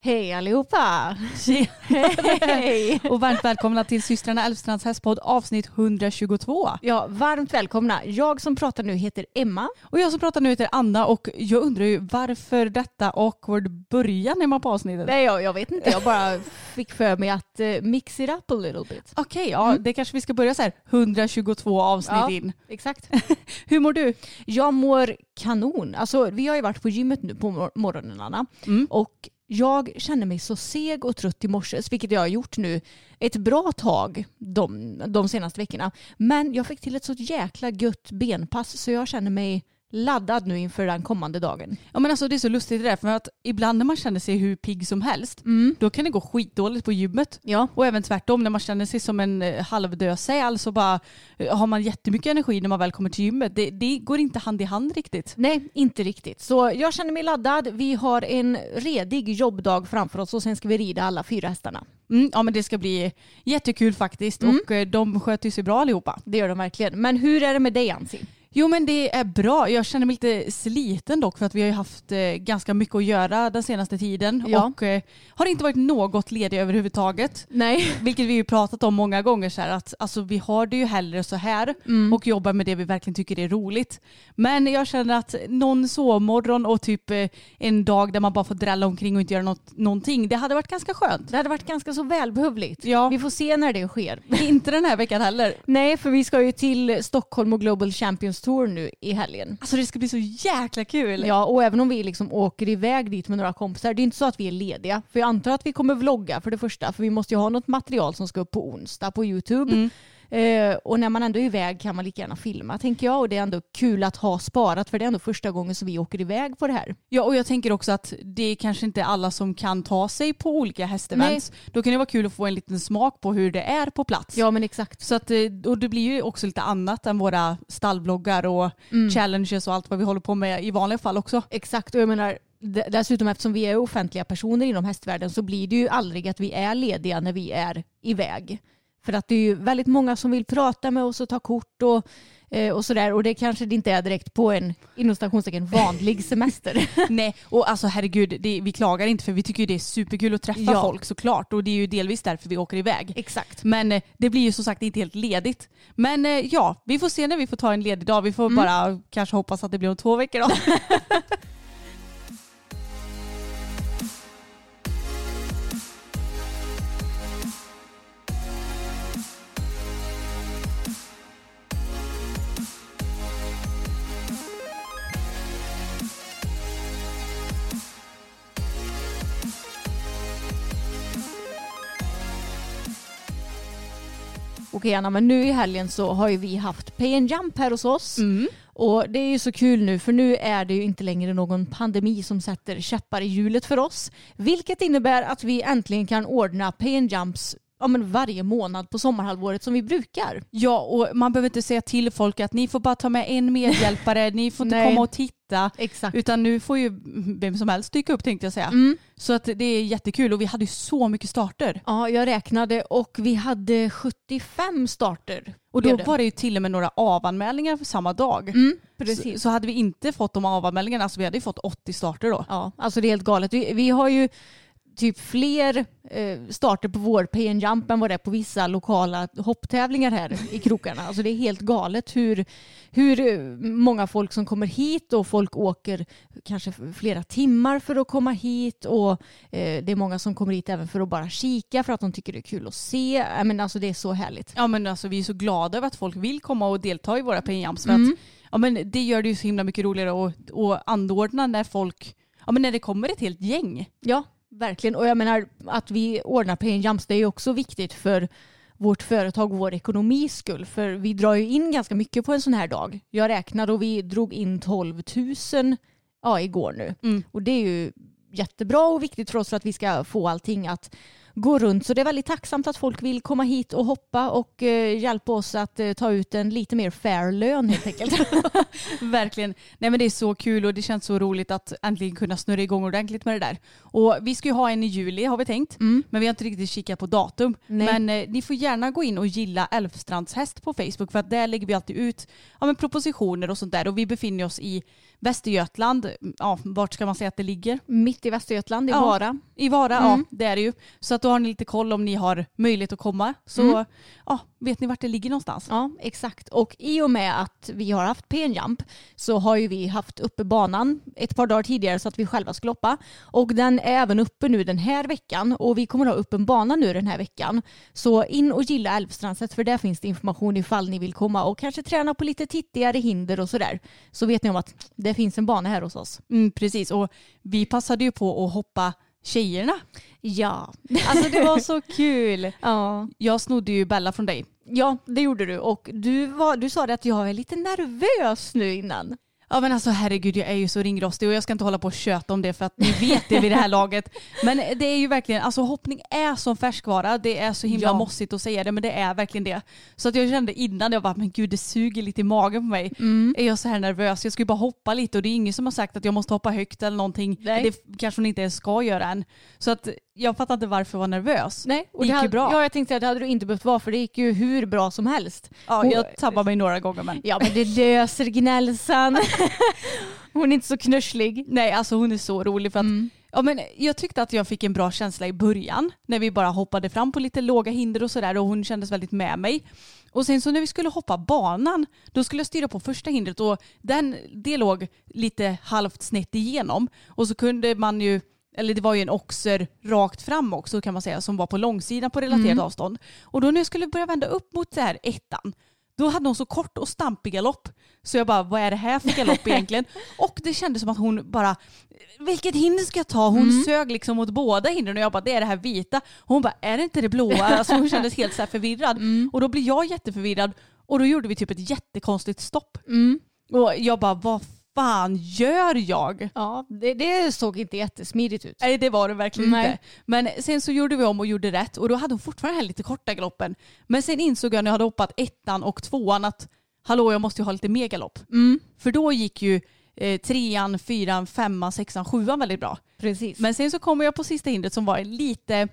Hej allihopa! Hej! och varmt välkomna till systrarna Elfstrands hästpodd avsnitt 122. Ja, varmt välkomna. Jag som pratar nu heter Emma. Och jag som pratar nu heter Anna och jag undrar ju varför detta awkward början Emma på avsnittet? Nej, jag, jag vet inte. Jag bara fick för mig att uh, mix it up a little bit. Okej, okay, ja det kanske vi ska börja så här 122 avsnitt ja, in. Exakt. Hur mår du? Jag mår kanon. Alltså, vi har ju varit på gymmet nu på mor morgonen Anna. Mm. Och jag kände mig så seg och trött i morse, vilket jag har gjort nu ett bra tag de, de senaste veckorna. Men jag fick till ett så jäkla gött benpass så jag känner mig laddad nu inför den kommande dagen. Ja men alltså det är så lustigt det där för att ibland när man känner sig hur pigg som helst Mm. då kan det gå skitdåligt på gymmet. Ja. Och även tvärtom när man känner sig som en eh, halvdöd säl så bara eh, har man jättemycket energi när man väl kommer till gymmet. Det, det går inte hand i hand riktigt. Nej, inte riktigt. Så jag känner mig laddad. Vi har en redig jobbdag framför oss och sen ska vi rida alla fyra hästarna. Mm, ja men det ska bli jättekul faktiskt Mm. och eh, de sköter sig bra allihopa. Det gör de verkligen. Men hur är det med dig Ansi? Jo men det är bra. Jag känner mig lite sliten dock för att vi har ju haft eh, ganska mycket att göra den senaste tiden Ja. och eh, har inte varit något ledig överhuvudtaget. Nej. Vilket vi ju pratat om många gånger så här att alltså, vi har det ju hellre så här Mm. och jobbar med det vi verkligen tycker är roligt. Men jag känner att någon sovmorgon och typ eh, en dag där man bara får drälla omkring och inte göra något, någonting, det hade varit ganska skönt. Det hade varit ganska så välbehövligt. Ja. Vi får se när det sker. inte den här veckan heller. Nej, för vi ska ju till Stockholm och Global Champions Tour nu i helgen. Alltså det ska bli så jäkla kul. Ja, och även om vi liksom åker iväg dit med några kompisar, det är inte så att vi är lediga. För jag antar att vi kommer vlogga för det första, för vi måste ju ha något material som ska upp på onsdag på YouTube. Mm. Eh, och när man ändå är iväg kan man lika gärna filma tänker jag och det är ändå kul att ha sparat för det är ändå första gången som vi åker iväg på det här. Ja och jag tänker också att det är kanske inte alla som kan ta sig på olika hästevents. Då kan det vara kul att få en liten smak på hur det är på plats. Ja men exakt. Så att, eh, och det blir ju också lite annat än våra stallbloggar och Mm. challenges och allt vad vi håller på med i vanliga fall också. Exakt och jag menar dessutom eftersom vi är offentliga personer inom hästvärlden så blir det ju aldrig att vi är lediga när vi är iväg. För att det är ju väldigt många som vill prata med oss och ta kort och, eh, och sådär och det kanske det inte är direkt på en inom stationstecken vanlig semester. Nej, och alltså herregud, det, vi klagar inte för vi tycker ju det är superkul att träffa Ja. folk såklart och det är ju delvis därför vi åker iväg. Exakt. Men eh, det blir ju som sagt inte helt ledigt. Men eh, ja, vi får se när vi får ta en ledig dag. Vi får Mm. bara kanske hoppas att det blir om två veckor då. Okej Anna, men nu i helgen så har ju vi haft Pay and Jump här hos oss. Mm. Och det är ju så kul nu för nu är det ju inte längre någon pandemi som sätter käppar i hjulet för oss. Vilket innebär att vi äntligen kan ordna Pay and Jumps ja, men varje månad på sommarhalvåret som vi brukar. Ja, och man behöver inte säga till folk att ni får bara ta med en medhjälpare, ni får inte komma och titta. Exakt. Utan nu får ju vem som helst dyka upp tänkte jag säga. Mm. Så att det är jättekul och vi hade ju så mycket starter. Ja, jag räknade och vi hade 75 starter. Och då var det ju till och med några avanmälningar för samma dag. Mm, Så, precis. så hade vi inte fått de avanmälningarna, alltså vi hade ju fått 80 starter då. Ja, alltså det är helt galet. Vi, vi har ju typ fler eh, starter på vår PN Jump än vad det är på vissa lokala hopptävlingar här i krokarna. Alltså det är helt galet hur, hur eh, många folk som kommer hit och folk åker kanske flera timmar för att komma hit och eh, det är många som kommer hit även för att bara kika för att de tycker det är kul att se. Men alltså det är så härligt. Ja men alltså vi är så glada över att folk vill komma och delta i våra PN Jumps för Mm. att ja, men det gör det ju så himla mycket roligare att, att anordna när folk, ja men när det kommer ett helt gäng. Ja, verkligen. Och jag menar att vi ordnar PN Jumps det är ju också viktigt för vårt företag och vår ekonomis skull. För vi drar ju in ganska mycket på en sån här dag. Jag räknade och vi drog in 12 000 ja, igår nu. Mm. Och det är ju jättebra och viktigt för oss för att vi ska få allting att gå runt. Så det är väldigt tacksamt att folk vill komma hit och hoppa och eh, hjälpa oss att eh, ta ut en lite mer fair lön helt enkelt. Verkligen. Nej men det är så kul och det känns så roligt att äntligen kunna snurra igång ordentligt med det där. Och vi ska ju ha en i juli har vi tänkt. Mm. Men vi har inte riktigt kikat på datum. Nej. Men eh, ni får gärna gå in och gilla Älvstrands häst på Facebook för att där lägger vi alltid ut ja, men propositioner och sånt där. Och vi befinner oss i Västergötland. Ja, vart ska man säga att det ligger? Mitt i Västergötland, i Ja. Vara. I Vara, Mm. ja det är det ju. Så att då har ni lite koll om ni har möjlighet att komma. Så Mm. ja, vet ni vart det ligger någonstans? Ja, exakt. Och i och med att vi har haft PN-jump så har ju vi haft uppe banan ett par dagar tidigare så att vi själva skulle hoppa. Och den är även uppe nu den här veckan och vi kommer ha upp en bana nu den här veckan. Så in och gilla Älvstrandset för där finns det information ifall ni vill komma och kanske träna på lite tittigare hinder och sådär. Så vet ni om att det finns en bana här hos oss. Mm, precis, och vi passade ju på att hoppa tjejerna. Ja. Alltså det var så kul. Ja. Jag snodde ju Bella från dig. ja, det gjorde du. Och du, var, du sa det att jag är lite nervös nu innan. Ja men alltså herregud jag är ju så ringrostig och jag ska inte hålla på och köta om det för att ni vet det vid det här laget. Men det är ju verkligen, alltså hoppning är som färskvara. Det är så himla Ja. mossigt att säga det men det är verkligen det. Så att jag kände innan, jag bara men gud det suger lite i magen på mig. Mm. Är jag så här nervös? Jag ska ju bara hoppa lite och det är ingen som har sagt att jag måste hoppa högt eller någonting. Nej. Det kanske hon inte ens ska göra än. Så att jag fattar inte varför jag var nervös. Nej, och det gick hade, ju bra. Ja, jag tänkte att det hade du inte behövt vara för det gick ju hur bra som helst. Ja, Hon- jag tabbade mig några gånger men. Ja, men det löser gnällsan. Hon är inte så knusslig. Nej, alltså hon är så rolig för att ja, men jag tyckte att jag fick en bra känsla i början när vi bara hoppade fram på lite låga hinder och sådär och hon kändes väldigt med mig. Och sen så när vi skulle hoppa banan då skulle jag styra på första hindret och den, det låg lite halvt snett igenom och så kunde man ju eller det var ju en oxer rakt fram också kan man säga som var på långsidan på relaterat avstånd. Och då när jag skulle börja vända upp mot det här ettan då hade hon så kort och stampig galopp. Så jag bara, vad är det här för galopp egentligen? och det kändes som att hon bara, vilket hinder ska jag ta? Hon sög liksom mot båda hindren och jag bara, det är det här vita. Hon bara, är det inte det blåa? Alltså hon kändes helt så här förvirrad. Och då blir jag jätteförvirrad och då gjorde vi typ ett jättekonstigt stopp. Och jag bara, vad fan gör jag? Ja, det, det såg inte jättesmidigt ut. Nej det var det verkligen Nej. inte. Men sen så gjorde vi om och gjorde rätt och då hade hon fortfarande den här lite korta galoppen. Men sen insåg jag när jag hade hoppat ettan och tvåan att hallå jag måste ju ha lite mer galopp. För då gick ju eh, trean, fyran, femman, sexan, sjuan väldigt bra. Precis. Men sen så kommer jag på sista hindret som var lite,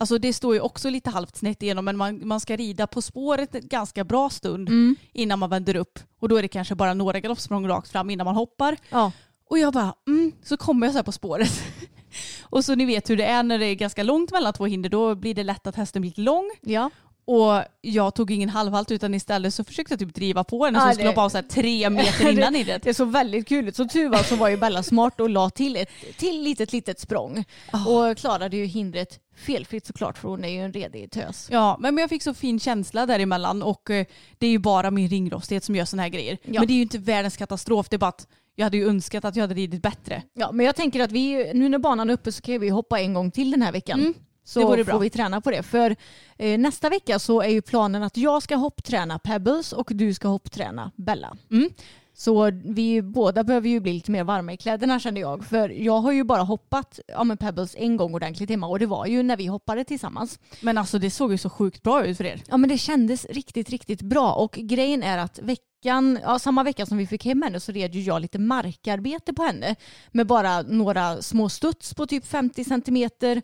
alltså det står ju också lite halvt snett igenom men man, man ska rida på spåret en ganska bra stund innan man vänder upp. Och då är det kanske bara några galoppsprång rakt fram innan man hoppar. ja. Och jag bara, mm, så kommer jag så här på spåret. och så ni vet hur det är när det är ganska långt mellan två hinder, då blir det lätt att hästen blir lång. ja. Och jag tog ingen halvhalt utan istället så försökte jag typ driva på henne Ja, som skulle det- hoppa av så tre meter innan hindret. Det såg väldigt kul ut. Som tur var så var ju Bella smart och la till ett till litet, litet språng. Och klarade ju hindret felfritt såklart för hon är ju en redig tös. Ja, men men jag fick så fin känsla däremellan och eh, det är ju bara min ringrostighet som gör sådana här grejer. Ja. Men det är ju inte världens katastrof, det är bara att jag hade ju önskat att jag hade ridit bättre. Ja, men jag tänker att vi, nu när banan är uppe så kan vi hoppa en gång till den här veckan. Mm, Så får vi träna på det. För eh, nästa vecka så är ju planen att jag ska hoppträna Pebbles och du ska hoppträna Bella. Mm. Så vi båda behöver ju bli lite mer varma i kläderna känner jag. För jag har ju bara hoppat ja, men Pebbles en gång ordentligt hemma och det var ju när vi hoppade tillsammans. Men alltså det såg ju så sjukt bra ut för er. Ja men det kändes riktigt, riktigt bra och grejen är att veckan, ja, samma vecka som vi fick hem henne så red ju jag lite markarbete på henne med bara några små studs på typ 50 centimeter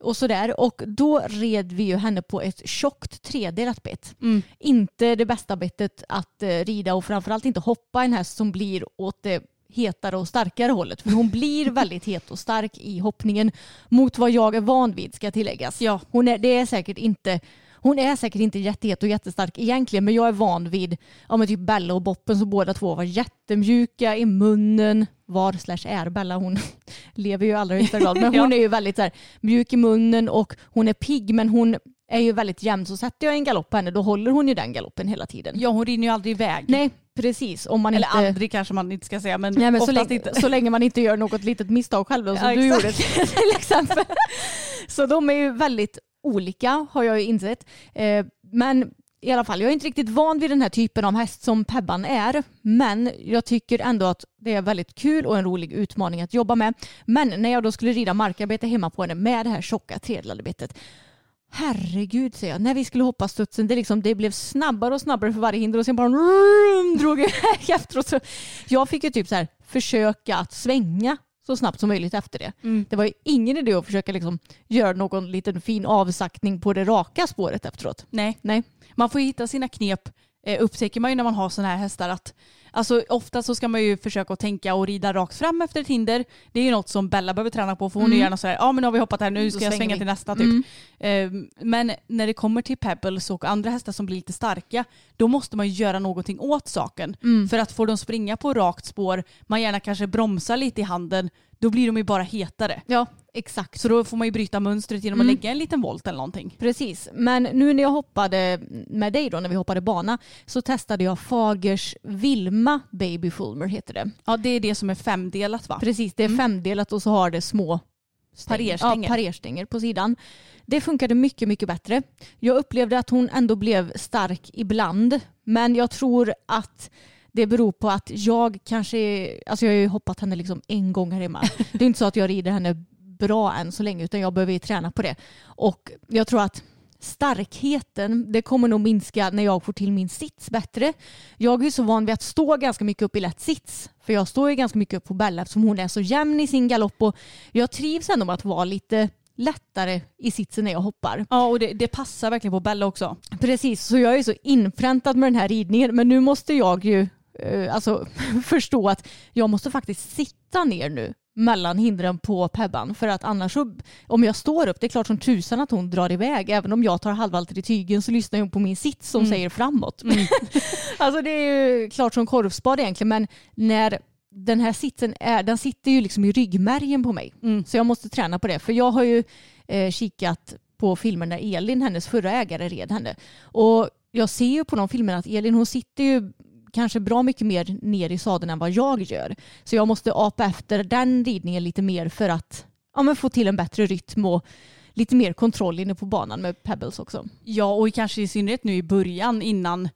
och sådär och då red vi ju henne på ett tjockt tredelat bett. Inte det bästa bettet att eh, rida och framförallt inte hoppa en häst som blir åt det hetare och starkare hållet. För hon blir väldigt het och stark i hoppningen mot vad jag är van vid ska tilläggas. Ja. Hon är, det är säkert inte hon är säkert inte jättehet och jättestark egentligen men jag är van vid ja, men typ Bella och Boppen som båda två var jättemjuka i munnen. Var slash är Bella, hon lever ju i allra högsta grad men hon är ju väldigt så här, mjuk i munnen och hon är pigg men hon är ju väldigt jämn så sätter jag en galopp på henne då håller hon ju den galoppen hela tiden. Ja hon rinner ju aldrig iväg. Nej precis. Om man Eller inte... aldrig kanske man inte ska säga men, Nej, men så, länge, inte. så länge man inte gör något litet misstag själv då, som Ja, du gjorde till exempel. Så de är ju väldigt olika har jag ju insett. Eh, men i alla fall, jag är inte riktigt van vid den här typen av häst som Pebban är. Men jag tycker ändå att det är väldigt kul och en rolig utmaning att jobba med. Men när jag då skulle rida markarbete hemma på henne med det här tjocka tredjeladdebetet Herregud säger jag, när vi skulle hoppa studsen, det, liksom, det blev snabbare och snabbare för varje hinder och sen bara rum, drog iväg efteråt. Så jag fick ju typ så här försöka att svänga så snabbt som möjligt efter det. Mm. Det var ju ingen idé att försöka liksom göra någon liten fin avsaktning på det raka spåret efteråt. Nej. Nej. Man får ju hitta sina knep eh, upptäcker man ju när man har sådana här hästar att alltså, ofta så ska man ju försöka att tänka och rida rakt fram efter ett hinder. Det är ju något som Bella behöver träna på för hon är Mm. gärna så här, ja men nu har vi hoppat här, nu Då ska jag svänga vi. till nästa typ. Mm. Eh, Men när det kommer till Pebbles och andra hästar som blir lite starka, då måste man ju göra någonting åt saken. Mm. För att få dem springa på rakt spår, man gärna kanske bromsar lite i handen, då blir de ju bara hetare. Ja, exakt. Så då får man ju bryta mönstret genom Mm. att lägga en liten volt eller någonting. Precis, men nu när jag hoppade med dig då, när vi hoppade bana, så testade jag Fagers Vilma Baby Fulmer heter det. Ja det är det som är femdelat va? Precis, det är femdelat och så har det små stänger. Parerstänger. Ja, parerstänger på sidan. Det funkade mycket, mycket bättre. Jag upplevde att hon ändå blev stark ibland, men jag tror att det beror på att jag kanske, alltså jag har ju hoppat henne liksom en gång här hemma. Det är inte så att jag rider henne bra än så länge utan jag behöver ju träna på det. Och jag tror att starkheten, det kommer nog minska när jag får till min sits bättre. Jag är ju så van vid att stå ganska mycket upp i lätt sits. För jag står ju ganska mycket upp på Bella eftersom hon är så jämn i sin galopp och jag trivs ändå med att vara lite lättare i sitsen när jag hoppar. Ja och det, det passar verkligen på Bella också. Precis, så jag är så inpräntad med den här ridningen men nu måste jag ju alltså, förstå att jag måste faktiskt sitta ner nu mellan hindren på Pebban för att annars om jag står upp, det är klart som tusan att hon drar iväg. Även om jag tar halvvalter i tygen så lyssnar hon på min sits som säger framåt. alltså det är ju klart som korvspad egentligen men när den här sitsen är, den sitter ju liksom i ryggmärgen på mig. Så jag måste träna på det. För jag har ju eh, kikat på filmer när Elin, hennes förra ägare, red henne. Och jag ser ju på de filmerna att Elin hon sitter ju kanske bra mycket mer ner i sadeln än vad jag gör. Så jag måste apa efter den ridningen lite mer för att ja, få till en bättre rytm och lite mer kontroll inne på banan med pebbles också. Ja och kanske i synnerhet nu i början innan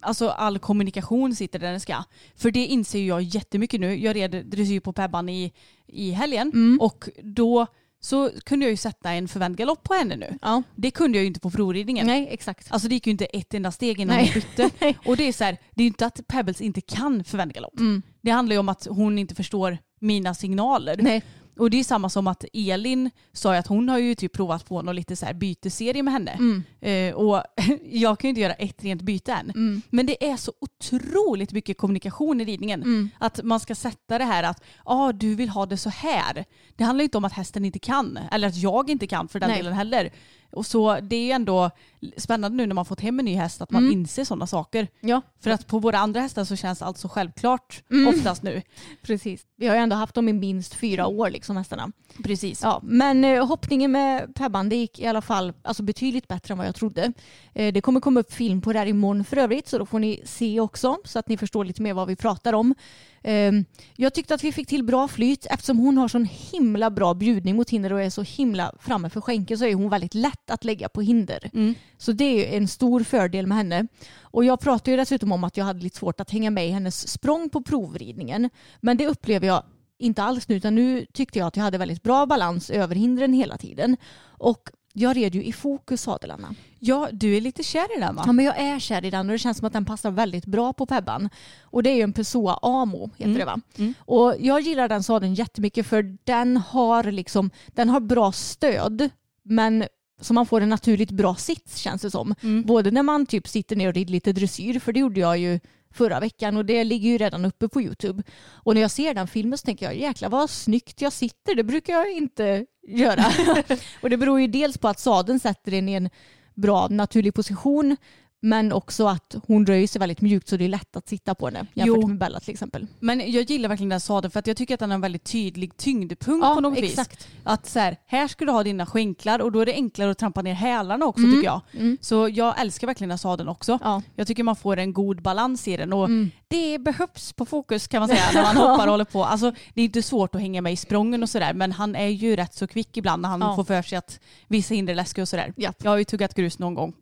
alltså all kommunikation sitter där den ska. För det inser jag jättemycket nu. Jag red dressyr på Pebban i, i helgen och då så kunde jag ju sätta en förvänd galopp på henne nu. Ja. Det kunde jag ju inte på provridningen. Nej, exakt. Alltså det gick ju inte ett enda steg innan Nej. hon bytte. Och det är så här, det är ju inte att Pebbles inte kan förvänd galopp. Det handlar ju om att hon inte förstår mina signaler. Nej. Och det är samma som att Elin sa ju att hon har ju typ provat på någon lite så här byteserie med henne. Mm. Eh, och jag kan ju inte göra ett rent byte än. Mm. Men det är så otroligt mycket kommunikation i ridningen. Mm. Att man ska sätta det här att ah, du vill ha det så här. Det handlar inte om att hästen inte kan. Eller att jag inte kan för den Nej. delen heller. Och så det är ju ändå spännande nu när man fått hem en ny häst att man Mm. inser sådana saker. Ja, För att på våra andra hästar så känns allt så självklart Mm. oftast nu. precis. Vi har ju ändå haft dem i minst fyra år liksom hästarna. Precis. Ja, men eh, hoppningen med Pebban det gick i alla fall alltså, betydligt bättre än vad jag trodde. Eh, det kommer komma upp film på det här imorgon för övrigt så då får ni se också så att ni förstår lite mer vad vi pratar om. Eh, jag tyckte att vi fick till bra flyt eftersom hon har sån himla bra bjudning mot hinder och är så himla framme för skänken så är hon väldigt lätt att lägga på hinder. Mm. Så det är en stor fördel med henne. Och jag pratade ju dessutom om att jag hade lite svårt att hänga med i hennes språng på provridningen. Men det upplever jag inte alls nu utan nu tyckte jag att jag hade väldigt bra balans över hindren hela tiden. Och jag red ju i fokus sadelarna. Ja, du är lite kär i den va? Ja men jag är kär i den och det känns som att den passar väldigt bra på Pebban. Och det är ju en Pessoa Amo heter Mm. det va? Mm. Och jag gillar den sadeln jättemycket för den har liksom, den har bra stöd men så man får en naturligt bra sits känns det som. Mm. Både när man typ sitter ner och rider lite dressyr, för det gjorde jag ju förra veckan och det ligger ju redan uppe på Youtube. Och när jag ser den filmen så tänker jag jäklar vad snyggt jag sitter, det brukar jag inte göra. och det beror ju dels på att sadeln sätter en i en bra naturlig position men också att hon röjer sig väldigt mjukt så det är lätt att sitta på henne jämfört Jo. med Bella till exempel. Men jag gillar verkligen den sadeln för att jag tycker att den har en väldigt tydlig tyngdpunkt Ja, på något exakt. vis. Att så här, här ska du ha dina skänklar och då är det enklare att trampa ner hälarna också Mm. tycker jag. Så jag älskar verkligen den sadeln också. Ja. Jag tycker man får en god balans i den och Mm. Det behövs på fokus kan man säga när man hoppar och håller på. Alltså, det är inte svårt att hänga med i sprången och sådär men han är ju rätt så kvick ibland när han Ja. får för sig att vissa hinder är läskiga och sådär. Ja. Jag har ju tuggat grus någon gång.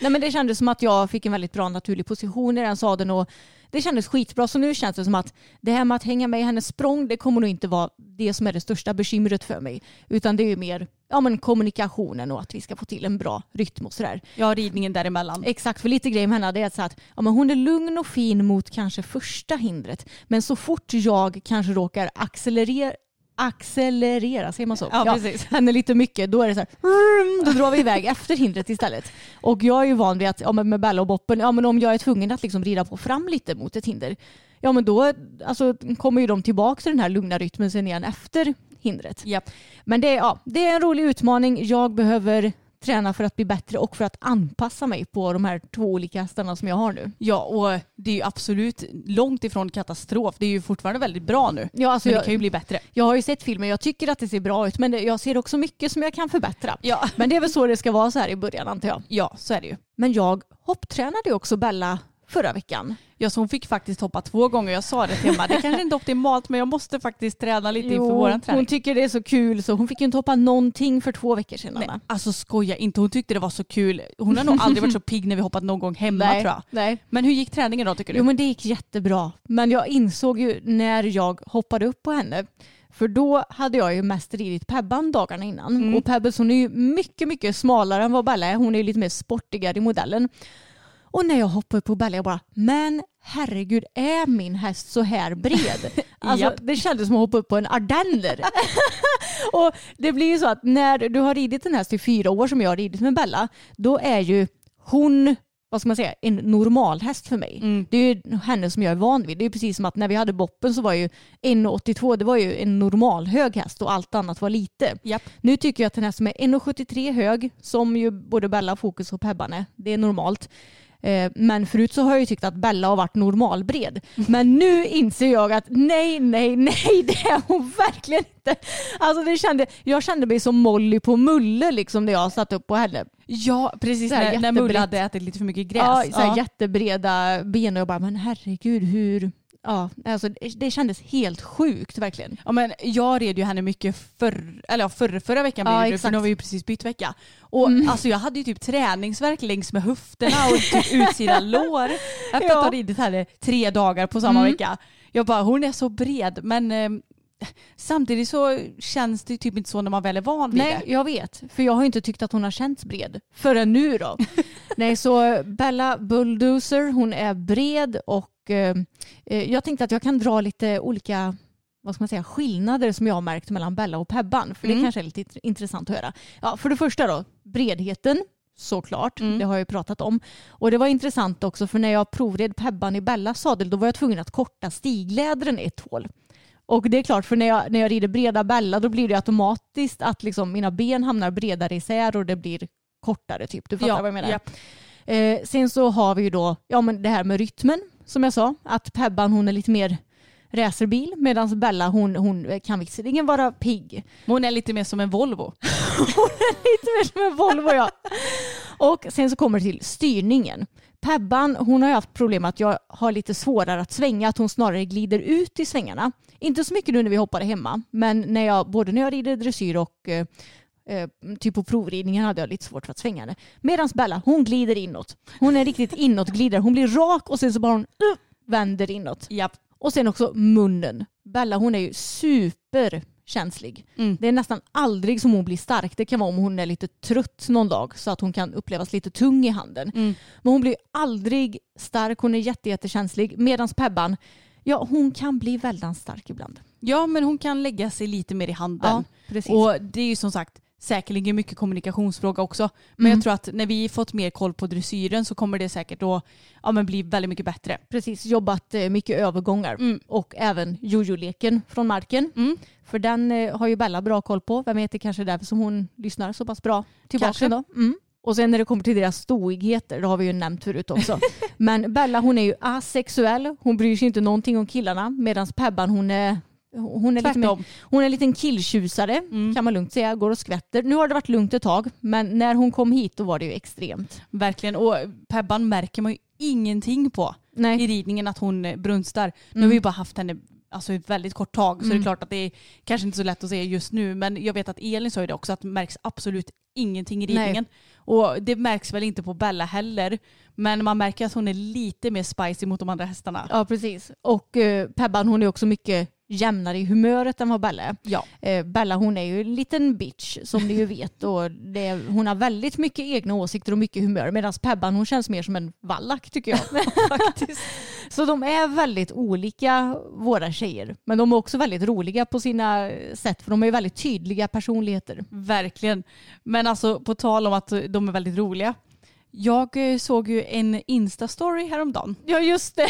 Nej, men det kändes som att jag fick en väldigt bra naturlig position i den sadeln och det kändes skitbra. Så nu känns det som att det här med att hänga med i hennes språng det kommer nog inte vara det som är det största bekymret för mig. Utan det är ju mer ja, men kommunikationen och att vi ska få till en bra rytm och sådär. Har ridningen däremellan. Exakt, för lite grejen med henne det är att, så att ja, men hon är lugn och fin mot kanske första hindret. Men så fort jag kanske råkar accelerera accelerera, säger man så? Ja, precis. Henne lite mycket, då är det så här, då drar vi iväg efter hindret istället. Och jag är ju van vid att ja, med Bella och Boppen, ja, men om jag är tvungen att liksom rida på fram lite mot ett hinder, ja men då alltså, kommer ju de tillbaka till den här lugna rytmen sen igen efter hindret. Japp. Men det, är- ja, det är en rolig utmaning. Jag behöver träna för att bli bättre och för att anpassa mig på de här två olika hästarna som jag har nu. Ja, och det är ju absolut långt ifrån katastrof. Det är ju fortfarande väldigt bra nu. Ja, alltså Men det jag, kan ju bli bättre. jag har ju sett filmen, jag tycker att det ser bra ut men det, jag ser också mycket som jag kan förbättra. Ja. Men det är väl så det ska vara så här i början antar jag. Ja, så är det ju. Men jag hopptränade ju också Bella förra veckan. Ja, så hon fick faktiskt hoppa två gånger. Jag sa det till Emma, det kanske inte är optimalt men jag måste faktiskt träna lite inför våran träning. hon tycker det är så kul så hon fick ju inte hoppa någonting för två veckor sedan. Nej, Anna. alltså skoja inte, hon tyckte det var så kul. Hon har nog aldrig varit så pigg när vi hoppat någon gång hemma Nej, tror jag. nej. Men hur gick träningen då tycker du? Jo men det gick jättebra. Men jag insåg ju när jag hoppade upp på henne för då hade jag ju mest ridit Pebban dagarna innan. Mm. Och Pebbles hon är ju mycket, mycket smalare än vad Bella är. Hon är ju lite mer sportigare i modellen. Och när jag hoppade på Bella jag bara, men herregud är min häst så här bred? Alltså, Japp. det kändes som att hoppa upp på en ardenner. och det blir ju så att när du har ridit en häst i fyra år som jag har ridit med Bella, då är ju hon vad ska man säga, en normal häst för mig. Mm. Det är ju henne som jag är van vid. Det är precis som att när vi hade Boppen så var ju 1,82 det var ju en normal hög häst och allt annat var lite. Japp. Nu tycker jag att den här som är 1,73 hög, som ju både Bella, Fokus och Pebban är, det är normalt. Eh, Men förut så har jag ju tyckt att Bella har varit normalbred. Men nu inser jag att nej, nej, nej, det är hon verkligen inte. Alltså det kände, jag kände mig som Molly på Mulle liksom när jag satt upp på henne. Ja, precis när, när. Mulle hade ätit lite för mycket gräs. Ja, så här jättebreda ben och jag bara, men herregud hur... Ja, alltså, det kändes helt sjukt verkligen. Ja, men jag red ju henne mycket förr, eller förra, förra veckan Ja, det för. Mm. nu har vi ju precis bytt vecka. Och alltså jag hade ju typ träningsverk längs med höfterna och typ utsida lår efter Ja. att ha ridit henne tre dagar på samma Mm. vecka. Jag bara, hon är så bred men eh, samtidigt så känns det typ inte så när man väl är van vid Nej, det. jag vet. För jag har inte tyckt att hon har känts bred. Förrän nu då. Nej, så Bella Bulldozer, hon är bred och eh, eh, jag tänkte att jag kan dra lite olika vad ska man säga, skillnader som jag har märkt mellan Bella och Pebban. För det Mm. kanske är lite int- intressant att höra. Ja, för det första då, bredheten. Såklart, Mm. det har jag ju pratat om. Och det var intressant också för när jag provred Pebban i Bellas sadel då var jag tvungen att korta stiglädren ett hål. Och det är klart, för när jag, när jag rider breda Bella då blir det automatiskt att liksom mina ben hamnar bredare isär och det blir kortare typ. Du fattar Ja, vad jag menar? japp. Eh, sen så har vi ju då ja, men det här med rytmen som jag sa. Att Pebban hon är lite mer racerbil medan Bella hon, hon kan visserligen vara pigg. Men Hon är lite mer som en Volvo. Lite mer som en Volvo ja. Och sen så kommer det till styrningen. Pebban hon har ju haft problem att jag har lite svårare att svänga, att hon snarare glider ut i svängarna. Inte så mycket nu när vi hoppade hemma, men när jag, både när jag rider dressyr och eh, typ på provridningen hade jag lite svårt för att svänga henne. Medan Bella, hon glider inåt. Hon är riktigt inåtglidare. Hon blir rak och sen så bara hon uh, vänder inåt. Japp. Och sen också munnen. Bella hon är ju superkänslig. Mm. Det är nästan aldrig som hon blir stark. Det kan vara om hon är lite trött någon dag så att hon kan upplevas lite tung i handen. Mm. Men hon blir aldrig stark. Hon är jätte, jättekänslig. Medan Pebban, ja hon kan bli väldigt stark ibland. Ja men hon kan lägga sig lite mer i handen. Ja, precis. Och det är ju som sagt säkerligen mycket kommunikationsfråga också. Men Mm. jag tror att när vi fått mer koll på dressyren så kommer det säkert att ja, men bli väldigt mycket bättre. Precis, jobbat eh, mycket övergångar Mm. och även jojo-leken från marken. Mm. För den eh, har ju Bella bra koll på. Vem vet, det kanske är därför som hon lyssnar så pass bra tillbaka. Då. Mm. Och sen när det kommer till deras stoigheter, det har vi ju nämnt förut också. Men Bella hon är ju asexuell, hon bryr sig inte någonting om killarna medan Pebban hon är hon är, lite mer, hon är en liten killtjusare Mm. kan man lugnt säga, går och skvätter. Nu har det varit lugnt ett tag men när hon kom hit då var det ju extremt. Verkligen. Och Pebban märker man ju ingenting på i Nej. ridningen att hon eh, brunstar. Nu Mm. har vi ju bara haft henne alltså, ett väldigt kort tag så det är Mm. klart att det är kanske inte så lätt att se just nu men jag vet att Elin sa ju det också att det märks absolut ingenting i Nej. ridningen. Och det märks väl inte på Bella heller men man märker att hon är lite mer spicy mot de andra hästarna. Ja precis. Och eh, Pebban hon är också mycket jämnare i humöret än vad Bella är. Ja. Eh, Bella hon är ju en liten bitch som ni ju vet och det, hon har väldigt mycket egna åsikter och mycket humör medan Pebban hon känns mer som en vallack tycker jag. Faktiskt. Så de är väldigt olika våra tjejer men de är också väldigt roliga på sina sätt för de är ju väldigt tydliga personligheter. Verkligen. Men alltså på tal om att de är väldigt roliga. Jag eh, såg ju en Insta-story häromdagen Ja just det.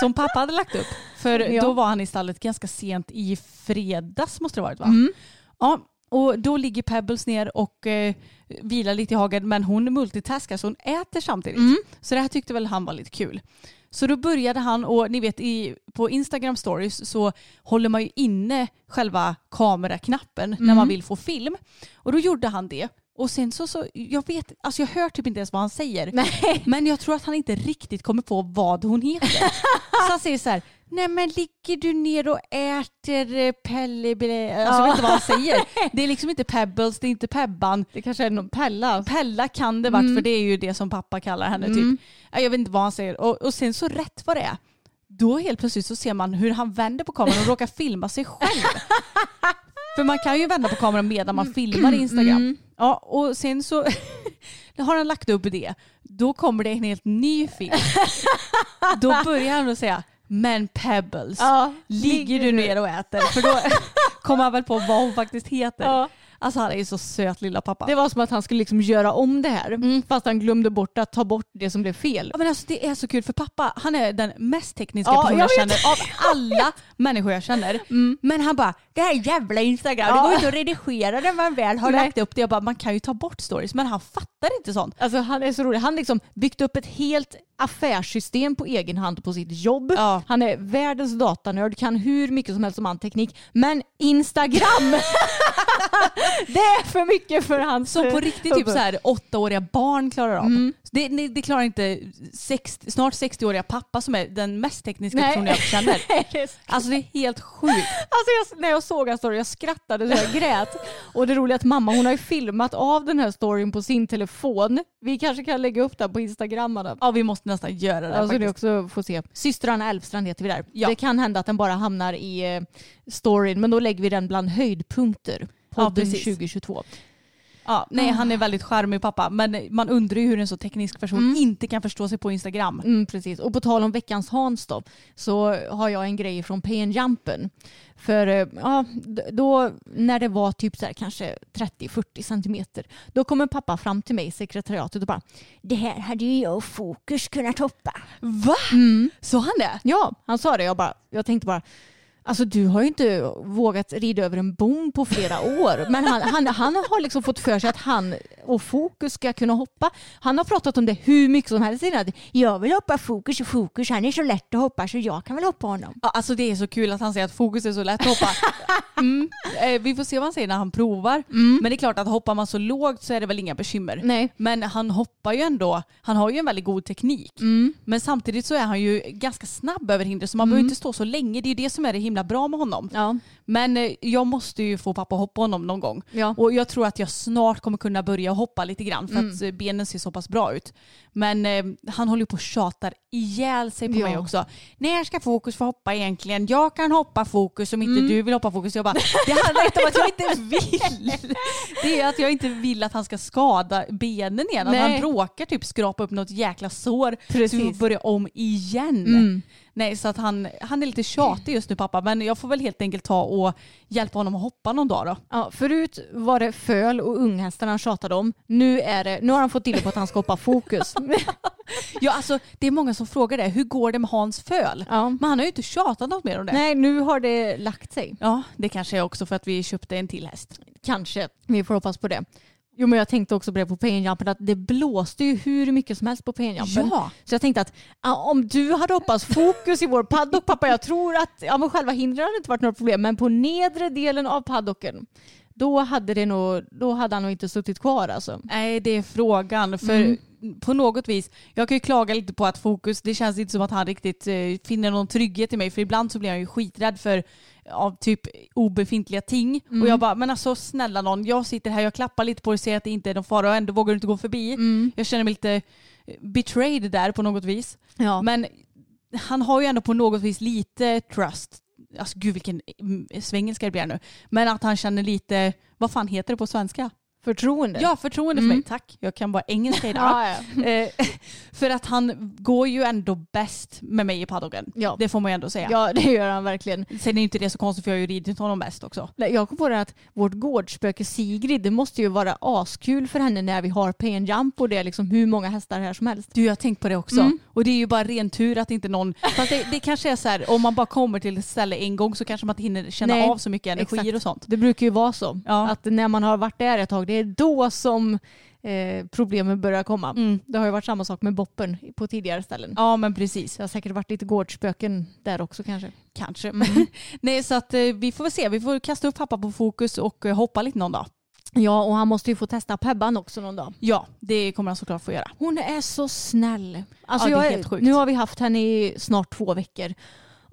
som pappa hade lagt upp. För Ja. då var han i stallet ganska sent i fredags måste det varit va? Mm. Ja, och då ligger Pebbles ner och eh, vilar lite i hagen men hon multitaskar så hon äter samtidigt. Mm. Så det här tyckte väl han var lite kul. Så då började han och ni vet i, på Instagram stories så håller man ju inne själva kameraknappen när Mm. man vill få film. Och då gjorde han det. Och sen så, så jag vet, alltså jag hör typ inte ens vad han säger. Nej. Men jag tror att han inte riktigt kommer på vad hon heter. så han säger så här, nej men ligger du ner och äter eh, Pelle, Ble-" alltså jag vet inte vad han säger. Det är liksom inte Pebbles, det är inte Pebban. Det kanske är någon Pella. Pella kan det varit Mm. för det är ju det som pappa kallar henne Mm. typ. Ja, Jag vet inte vad han säger. Och, och sen så rätt vad det är, då helt plötsligt så ser man hur han vänder på kameran och råkar filma sig själv. för man kan ju vända på kameran medan man filmar i Instagram. Mm. Ja, och sen så har han lagt upp det. Då kommer det en helt ny film. Då börjar han att säga men Pebbles, Ja, ligger du ner och äter? För då kommer han väl på vad hon faktiskt heter. Ja. Alltså han är ju så söt lilla pappa. Det var som att han skulle liksom göra om det här fast han glömde bort att ta bort det som blev fel. Ja, men alltså, det är så kul för pappa han är den mest tekniska Ja, personen jag jag, känner av alla människor jag känner. Men han bara, det här jävla Instagram, det Ja. går inte att redigera när man väl har Nej. lagt upp det. Jag bara, man kan ju ta bort stories men han fattar inte sånt. Alltså han är så rolig. Han liksom byggt upp ett helt affärssystem på egen hand på sitt jobb. Ja. Han är världens datanörd, kan hur mycket som helst om anteknik. Men Instagram! det är för mycket för hans Som på eh, riktigt typ så här åttaåriga barn klarar av. Mm. Det, det, det klarar inte 60, snart 60-åriga pappa som är den mest tekniska Nej. personen jag känner. Alltså det är helt sjukt. Alltså jag, när jag såg hans story, jag skrattade så jag grät. Och det roliga är att mamma hon har ju filmat av den här storyn på sin telefon. Vi kanske kan lägga upp den på Instagram. Adam. Ja vi måste nästan göra det Ja, så ni faktiskt. också får se. Systrarna Elfstrand heter vi där. Ja. Det kan hända att den bara hamnar i eh, storyn men då lägger vi den bland höjdpunkter. Ja, Podden precis. 2022. Ja, nej han är väldigt charmig pappa men man undrar ju hur en så teknisk person Mm. inte kan förstå sig på Instagram. Mm, precis. Och på tal om veckans Hans då så har jag en grej från PN Jumpen. För eh, ja, då när det var typ så här, kanske 30-40 centimeter då kommer pappa fram till mig i sekretariatet och bara det här hade ju jag och Fokus kunnat hoppa. Va? Mm. Så han det? Ja, han sa det. Jag, bara, jag tänkte bara, alltså du har ju inte vågat rida över en bom på flera år. Men han, han, han har liksom fått för sig att han och Fokus ska kunna hoppa. Han har pratat om det hur mycket som helst innan. Jag vill hoppa Fokus och Fokus, han är så lätt att hoppa så jag kan väl hoppa honom. Ja, alltså det är så kul att han säger att fokus är så lätt att hoppa. Mm. Eh, vi får se vad han säger när han provar. Men det är klart att hoppar man så lågt så är det väl inga bekymmer. Nej. Men han hoppar ju ändå, han har ju en väldigt god teknik. Mm. Men samtidigt så är han ju ganska snabb över hinder så man behöver inte stå så länge. Det är det som är det himla bra med honom. Ja. Men eh, jag måste ju få pappa hoppa honom någon gång. Ja. Och jag tror att jag snart kommer kunna börja hoppa lite grann för Mm. att eh, benen ser så pass bra ut. Men eh, han håller på och tjatar ihjäl sig på Ja. mig också. När ska fokus få hoppa egentligen? Jag kan hoppa fokus om inte Mm. du vill hoppa fokus. Jag bara, det handlar inte om att jag inte vill. Det är att jag inte vill att han ska skada benen igen. Att han råkar typ skrapa upp något jäkla sår så vi Precis. får börja om igen. Mm. Nej, så att han, han är lite tjatig just nu pappa, men jag får väl helt enkelt ta och hjälpa honom att hoppa någon dag då. Ja, förut var det föl och unghästarna han tjatade om. Nu, är det, nu har han fått till på att han ska hoppa fokus. Ja, alltså det är många som frågar det. Hur går det med Hans föl? Ja. Men han har ju inte tjatat något mer om det. Nej, nu har det lagt sig. Ja, det kanske är också för att vi köpte en till häst. Kanske. Vi får hoppas på det. Jo men jag tänkte också på det på penjumpen att det blåste ju hur mycket som helst på penjumpen. Ja. Så jag tänkte att om du hade hoppats fokus i vår paddock pappa, jag tror att ja, men själva hindren hade inte varit några problem men på nedre delen av paddocken då hade, det nog, då hade han nog inte suttit kvar alltså. Nej, det är frågan. För Mm. På något vis, jag kan ju klaga lite på att fokus, det känns inte som att han riktigt eh, finner någon trygghet i mig. För ibland så blir han ju skiträdd för av typ obefintliga ting. Mm. Och jag bara, men alltså snälla någon, jag sitter här, jag klappar lite på det och ser att det inte är någon fara och ändå vågar du inte gå förbi. Mm. Jag känner mig lite eh, betrayed där på något vis. Ja. Men han har ju ändå på något vis lite trust. Alltså gud vilken mm, svengelska det blir nu. Men att han känner lite, vad fan heter det på svenska? Förtroende. Ja, förtroende för Mm. mig. Tack. Jag kan bara engelska idag. ja, ja. Eh, för att han går ju ändå bäst med mig i paddocken. Ja. Det får man ju ändå säga. ja det gör han verkligen. Sen är inte det så konstigt för jag har ju ridit honom bäst också. Nej, Jag kom på det att vårt gårdsspöke Sigrid, det måste ju vara askul för henne när vi har pay jump och det är liksom hur många hästar här som helst. Du, jag har tänkt på det också. Mm. Och det är ju bara ren tur att inte någon... Fast det, det kanske är så här, om man bara kommer till ett ställe en gång så kanske man inte hinner känna Nej, av så mycket energier exakt. och sånt. Det brukar ju vara så. Ja. Att när man har varit där ett tag, det är då som eh, problemen börjar komma. Mm. Det har ju varit samma sak med boppen på tidigare ställen. Ja, men precis. Det har säkert varit lite gårdsspöken där också kanske. Kanske. Mm. Nej, så att eh, vi får väl se. Vi får kasta upp pappa på fokus och eh, hoppa lite någon dag. Ja, och han måste ju få testa Pebban också någon dag. Ja, det kommer han såklart få göra. Hon är så snäll. Alltså Ja, det är helt sjukt. Nu har vi haft henne i snart två veckor.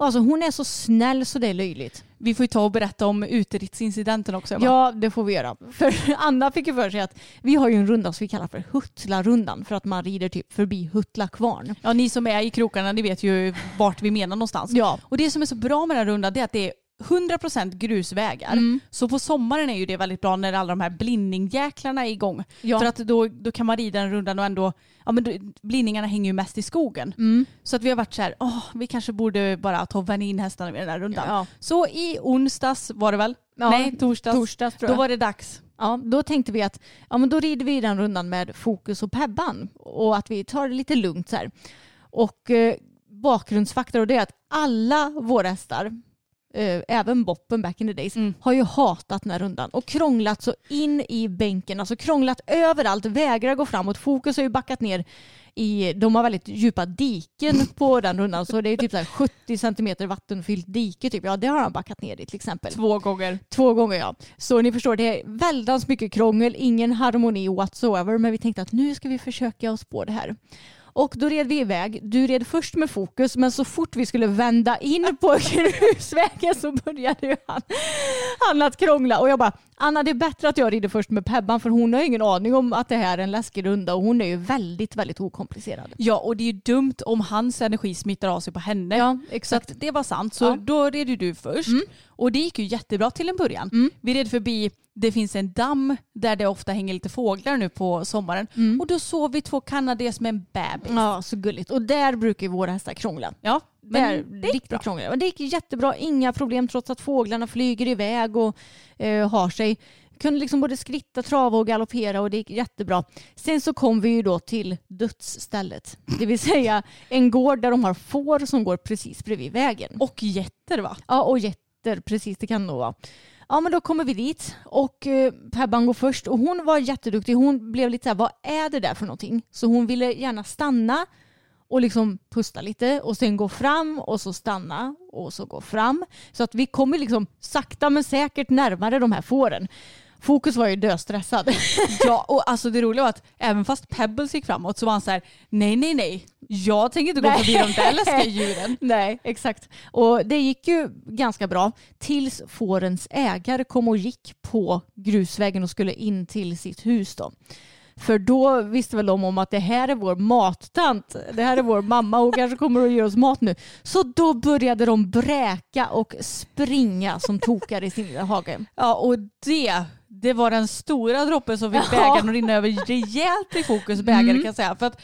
Alltså hon är så snäll så det är löjligt. Vi får ju ta och berätta om uterittsincidenten också. Emma. Ja, det får vi göra. För Anna fick ju för sig att vi har ju en runda som vi kallar för Huttlarundan för att man rider typ förbi Huttla kvarn. Ja, ni som är i krokarna ni vet ju vart vi menar någonstans. Ja. Och det som är så bra med den här rundan det är att det är 100% grusvägar. Mm. Så på sommaren är ju det väldigt bra när alla de här blindningjäklarna är igång. Ja. För att då, då kan man rida den rundan och ändå, ja men blindningarna hänger ju mest i skogen. Mm. Så att vi har varit så här, åh vi kanske borde bara ta och vänja in hästarna vid den här rundan. Ja. Så i onsdags var det väl? Ja, Nej, torsdags. Torsdags Då var det dags. Ja, då tänkte vi att ja, men då rider vi den rundan med fokus och Pebban och att vi tar det lite lugnt så här. Och eh, bakgrundsfaktor och det är att alla våra hästar, eh, även Boppen back in the days, Mm. har ju hatat den här rundan och krånglat så in i bänken, alltså krånglat överallt, vägrar gå framåt. Fokus har ju backat ner i, de har väldigt djupa diken på den rundan så det är typ så här 70 centimeter vattenfyllt dike typ. Ja det har han backat ner i till exempel. Två gånger. Två gånger ja. Så ni förstår, det är väldans mycket krångel, ingen harmoni whatsoever. Men vi tänkte att nu ska vi försöka oss på det här. Och då red vi iväg. Du red först med fokus men så fort vi skulle vända in på grusvägen så började ju han, han att krångla. Och jag bara, Anna det är bättre att jag rider först med Pebban för hon har ingen aning om att det här är en läskig runda och hon är ju väldigt, väldigt okomplicerad. Ja och det är ju dumt om hans energi smittar av sig på henne. Ja, exakt. det var sant. Så Ja. då red du först. Och det gick ju jättebra till en början. Mm. Vi red förbi, det finns en damm där det ofta hänger lite fåglar nu på sommaren. Och då såg vi två kanaders med en bebis. Ja, så gulligt. Och där brukar ju våra hästar krångla. Ja, Men men det gick riktigt bra. krångligt. Och det gick jättebra, inga problem trots att fåglarna flyger iväg och eh, har sig. Kunde liksom både skritta, trava och galoppera och det gick jättebra. Sen så kom vi ju då till dödsstället. Det vill säga en gård där de har får som går precis bredvid vägen. Och jätter va? Ja, och getter, precis det kan nog vara. Ja men då kommer vi dit och eh, Pebban går först och hon var jätteduktig. Hon blev lite så här, vad är det där för någonting? Så hon ville gärna stanna och liksom pusta lite och sen gå fram och så stanna och så gå fram. Så att vi kommer liksom sakta men säkert närmare de här fåren. Fokus var ju döstressad. Ja, och alltså det roliga var att även fast Pebbles gick framåt så var han så här: nej nej nej, jag tänker inte gå Nej. förbi de där läskiga djuren. Nej, exakt. Och det gick ju ganska bra tills fårens ägare kom och gick på grusvägen och skulle in till sitt hus då. För då visste väl de om att det här är vår mattant. Det här är vår mamma och kanske kommer att ge oss mat nu. Så då började de bräka och springa som tokar i sin lilla hage. Ja, och det, det var den stora droppen som fick bägaren att rinna över rejält i fokus bägare kan jag säga. För att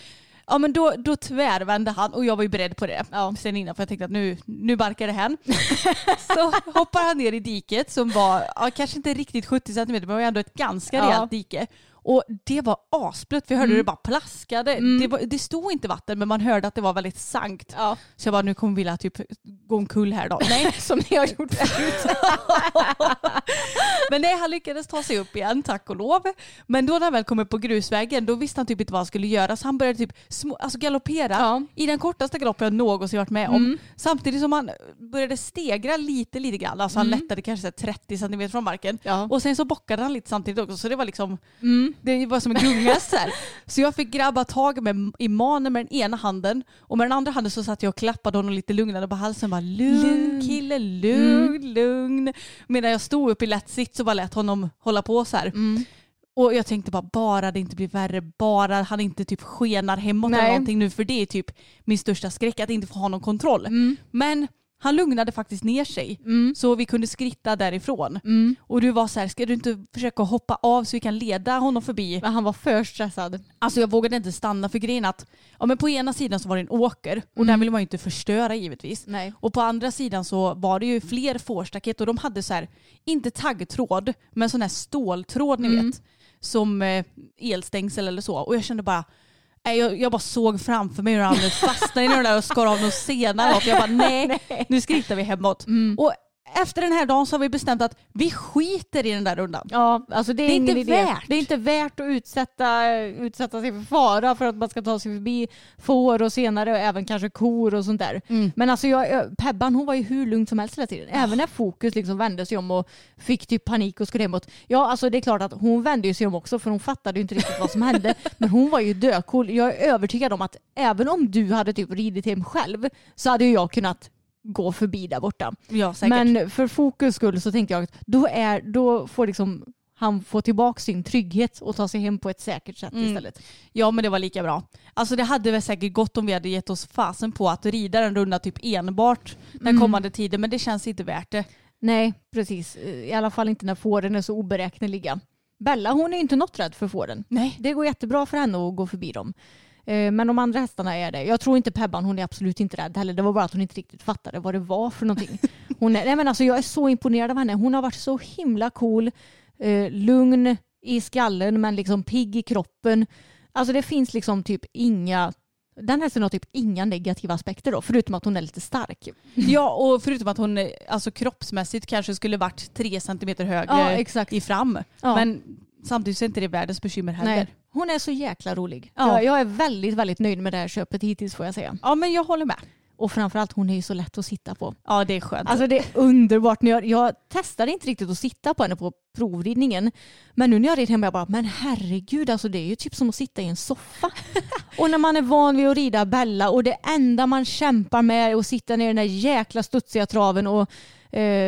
Ja men då, då tvärvände han och jag var ju beredd på det ja. sen innan för jag tänkte att nu, nu barkar det hän. så hoppar han ner i diket som var, ja, kanske inte riktigt 70 cm men var ändå ett ganska ja. rejält dike. Och det var asblött, vi hörde mm. det bara plaskade. Mm. Det, var, det, stod inte vatten men man hörde att det var väldigt sankt. Ja. Så jag bara, nu kommer Villa typ gå omkull här då. Nej, som ni har gjort förut. men nej, han lyckades ta sig upp igen, tack och lov. Men då när han väl kom upp på grusvägen, då visste han typ inte vad han skulle göra. Så han började typ små, alltså galoppera ja. i den kortaste galoppen jag någonsin varit med om. Mm. Samtidigt som han började stegra lite, lite grann. Alltså han mm. lättade kanske 30 cm från marken. Ja. Och sen så bockade han lite samtidigt också. Så det var liksom mm. Det var som en gunghäst här. Så jag fick grabba tag med, i manen med den ena handen och med den andra handen så satt jag och klappade honom lite lugnande på halsen. Bara, lugn kille, lugn, mm. lugn. Medan jag stod upp i lätt sitt så bara lät honom hålla på så här. Mm. Och jag tänkte bara, bara det inte blir värre, bara han inte typ skenar hemåt Nej. eller någonting nu för det är typ min största skräck att inte få ha någon kontroll. Mm. Men han lugnade faktiskt ner sig mm. så vi kunde skritta därifrån. Mm. Och du var så här, ska du inte försöka hoppa av så vi kan leda honom förbi? Men han var för stressad. Alltså jag vågade inte stanna för grejen att ja, men på ena sidan så var det en åker och mm. den vill man ju inte förstöra givetvis. Nej. Och på andra sidan så var det ju fler fårstaket och de hade så här, inte taggtråd men sån här ståltråd ni mm. vet. Som eh, elstängsel eller så. Och jag kände bara jag, jag bara såg framför mig hur han fastnade i den där och skar av någon senare. Jag bara nej, nu skrittar vi hemåt. Mm. Och efter den här dagen så har vi bestämt att vi skiter i den där rundan. Ja, alltså det är, det är inte idé. värt. Det är inte värt att utsätta, utsätta sig för fara för att man ska ta sig förbi får och senare även kanske kor och sånt där. Mm. Men alltså jag, Pebban hon var ju hur lugn som helst hela tiden. Även när fokus liksom vände sig om och fick typ panik och skulle hemåt. Ja, alltså det är klart att hon vände sig om också för hon fattade ju inte riktigt vad som hände. Men hon var ju döcool. Jag är övertygad om att även om du hade typ ridit hem själv så hade jag kunnat gå förbi där borta. Ja, Men för fokus skull så tänkte jag att då, är, då får liksom han få tillbaka sin trygghet och ta sig hem på ett säkert sätt mm. istället. Ja men det var lika bra. Alltså det hade väl säkert gått om vi hade gett oss fasen på att rida den runda typ enbart den mm. kommande tiden men det känns inte värt det. Nej precis, i alla fall inte när fåren är så oberäkneliga. Bella hon är inte något rädd för fåren. Nej. Det går jättebra för henne att gå förbi dem. Eh, men de andra hästarna är det. Jag tror inte Pebban, hon är absolut inte rädd heller. Det var bara att hon inte riktigt fattade vad det var för någonting. Hon är, nej men alltså jag är så imponerad av henne. Hon har varit så himla cool, eh, lugn i skallen men liksom pigg i kroppen. Alltså det finns liksom typ inga den hästen har typ inga negativa aspekter då, förutom att hon är lite stark. Ja, och förutom att hon alltså, kroppsmässigt kanske skulle varit tre centimeter högre ja, i fram. Ja. Men samtidigt så är inte det världens bekymmer heller. Nej. Hon är så jäkla rolig. Ja. Jag, är väldigt, väldigt nöjd med det här köpet hittills får jag säga. Ja, men jag håller med. Och framförallt hon är ju så lätt att sitta på. Ja det är skönt. Alltså det är underbart. Jag, jag testade inte riktigt att sitta på henne på provridningen. Men nu när jag red hem jag bara, men herregud alltså det är ju typ som att sitta i en soffa. och när man är van vid att rida Bella och det enda man kämpar med är att sitta ner i den där jäkla studsiga traven och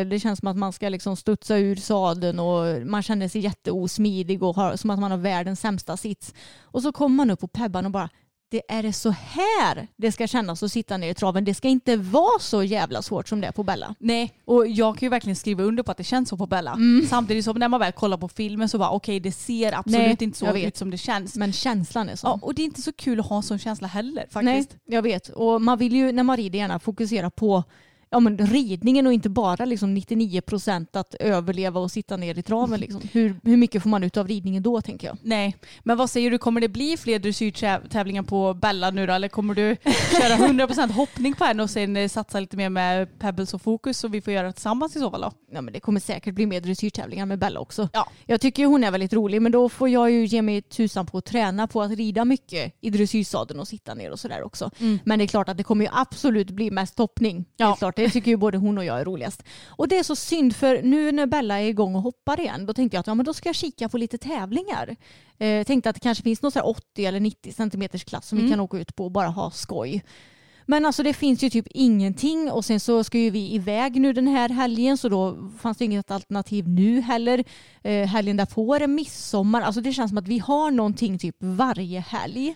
det känns som att man ska liksom studsa ur sadeln och man känner sig jätteosmidig och har, som att man har världens sämsta sits. Och så kommer man upp på pebban och bara det är det så här det ska kännas att sitta ner i traven. Det ska inte vara så jävla svårt som det är på Bella. Nej, och jag kan ju verkligen skriva under på att det känns så på Bella. Mm. Samtidigt som när man väl kollar på filmen så bara okej okay, det ser absolut Nej, inte så ut som det känns. Men känslan är så. Ja, och det är inte så kul att ha en sån känsla heller faktiskt. Nej, jag vet. Och man vill ju när man rider gärna fokusera på ja, men ridningen och inte bara liksom 99 procent att överleva och sitta ner i traven. Liksom. Hur, hur mycket får man ut av ridningen då tänker jag? Nej, men vad säger du, kommer det bli fler dressyrtävlingar på Bella nu då? Eller kommer du köra 100 procent hoppning på henne och sen eh, satsa lite mer med pebbles och fokus så vi får göra det tillsammans i så fall då? Ja, men det kommer säkert bli mer dressyrtävlingar med Bella också. Ja. Jag tycker hon är väldigt rolig men då får jag ju ge mig tusan på att träna på att rida mycket i dressyrsadeln och sitta ner och sådär också. Mm. Men det är klart att det kommer ju absolut bli mest hoppning. Ja. Det är klart det tycker ju både hon och jag är roligast. Och det är så synd för nu när Bella är igång och hoppar igen då tänkte jag att ja, men då ska jag kika på lite tävlingar. Eh, tänkte att det kanske finns någon så 80 eller 90 centimeters klass som mm. vi kan åka ut på och bara ha skoj. Men alltså det finns ju typ ingenting och sen så ska ju vi iväg nu den här helgen så då fanns det inget alternativ nu heller. Eh, helgen därpå är det midsommar. Alltså det känns som att vi har någonting typ varje helg.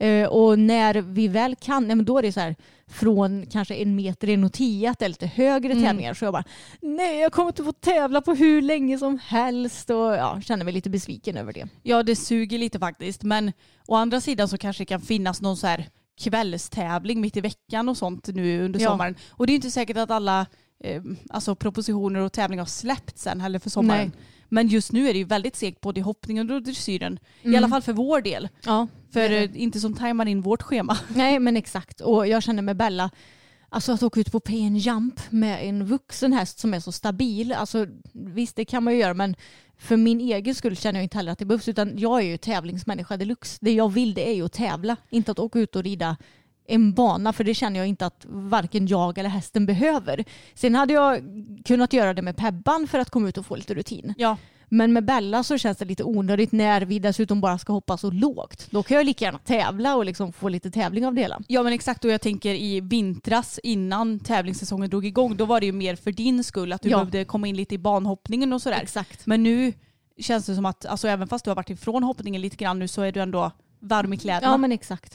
Eh, och när vi väl kan, nej, men då är det så här från kanske en meter, en och det är lite högre Mm. tävlingar. Så jag bara, nej jag kommer inte få tävla på hur länge som helst och ja, känner mig lite besviken över det. Ja det suger lite faktiskt men å andra sidan så kanske det kan finnas någon så här kvällstävling mitt i veckan och sånt nu under Ja. sommaren. Och det är inte säkert att alla eh, alltså propositioner och tävlingar har släppts sen heller för sommaren. Nej. Men just nu är det ju väldigt segt både i hoppningen och dressyren. I Mm. alla fall för vår del. Ja, För det eh, inte som tajmar in vårt schema. Nej men exakt och jag känner med Bella Alltså att åka ut på and jump med en vuxen häst som är så stabil. Alltså visst det kan man ju göra men för min egen skull känner jag inte heller att det behövs utan jag är ju tävlingsmänniska deluxe. Det jag vill det är ju att tävla. Inte att åka ut och rida en bana för det känner jag inte att varken jag eller hästen behöver. Sen hade jag kunnat göra det med Pebban för att komma ut och få lite rutin. Ja. Men med Bella så känns det lite onödigt när vi dessutom bara ska hoppa så lågt. Då kan jag lika gärna tävla och liksom få lite tävling av det hela. Ja men exakt och jag tänker i vintras innan tävlingssäsongen drog igång då var det ju mer för din skull att du Ja. behövde komma in lite i banhoppningen och sådär. Exakt. Men nu känns det som att alltså, även fast du har varit ifrån hoppningen lite grann nu så är du ändå varm i kläderna. Ja men exakt.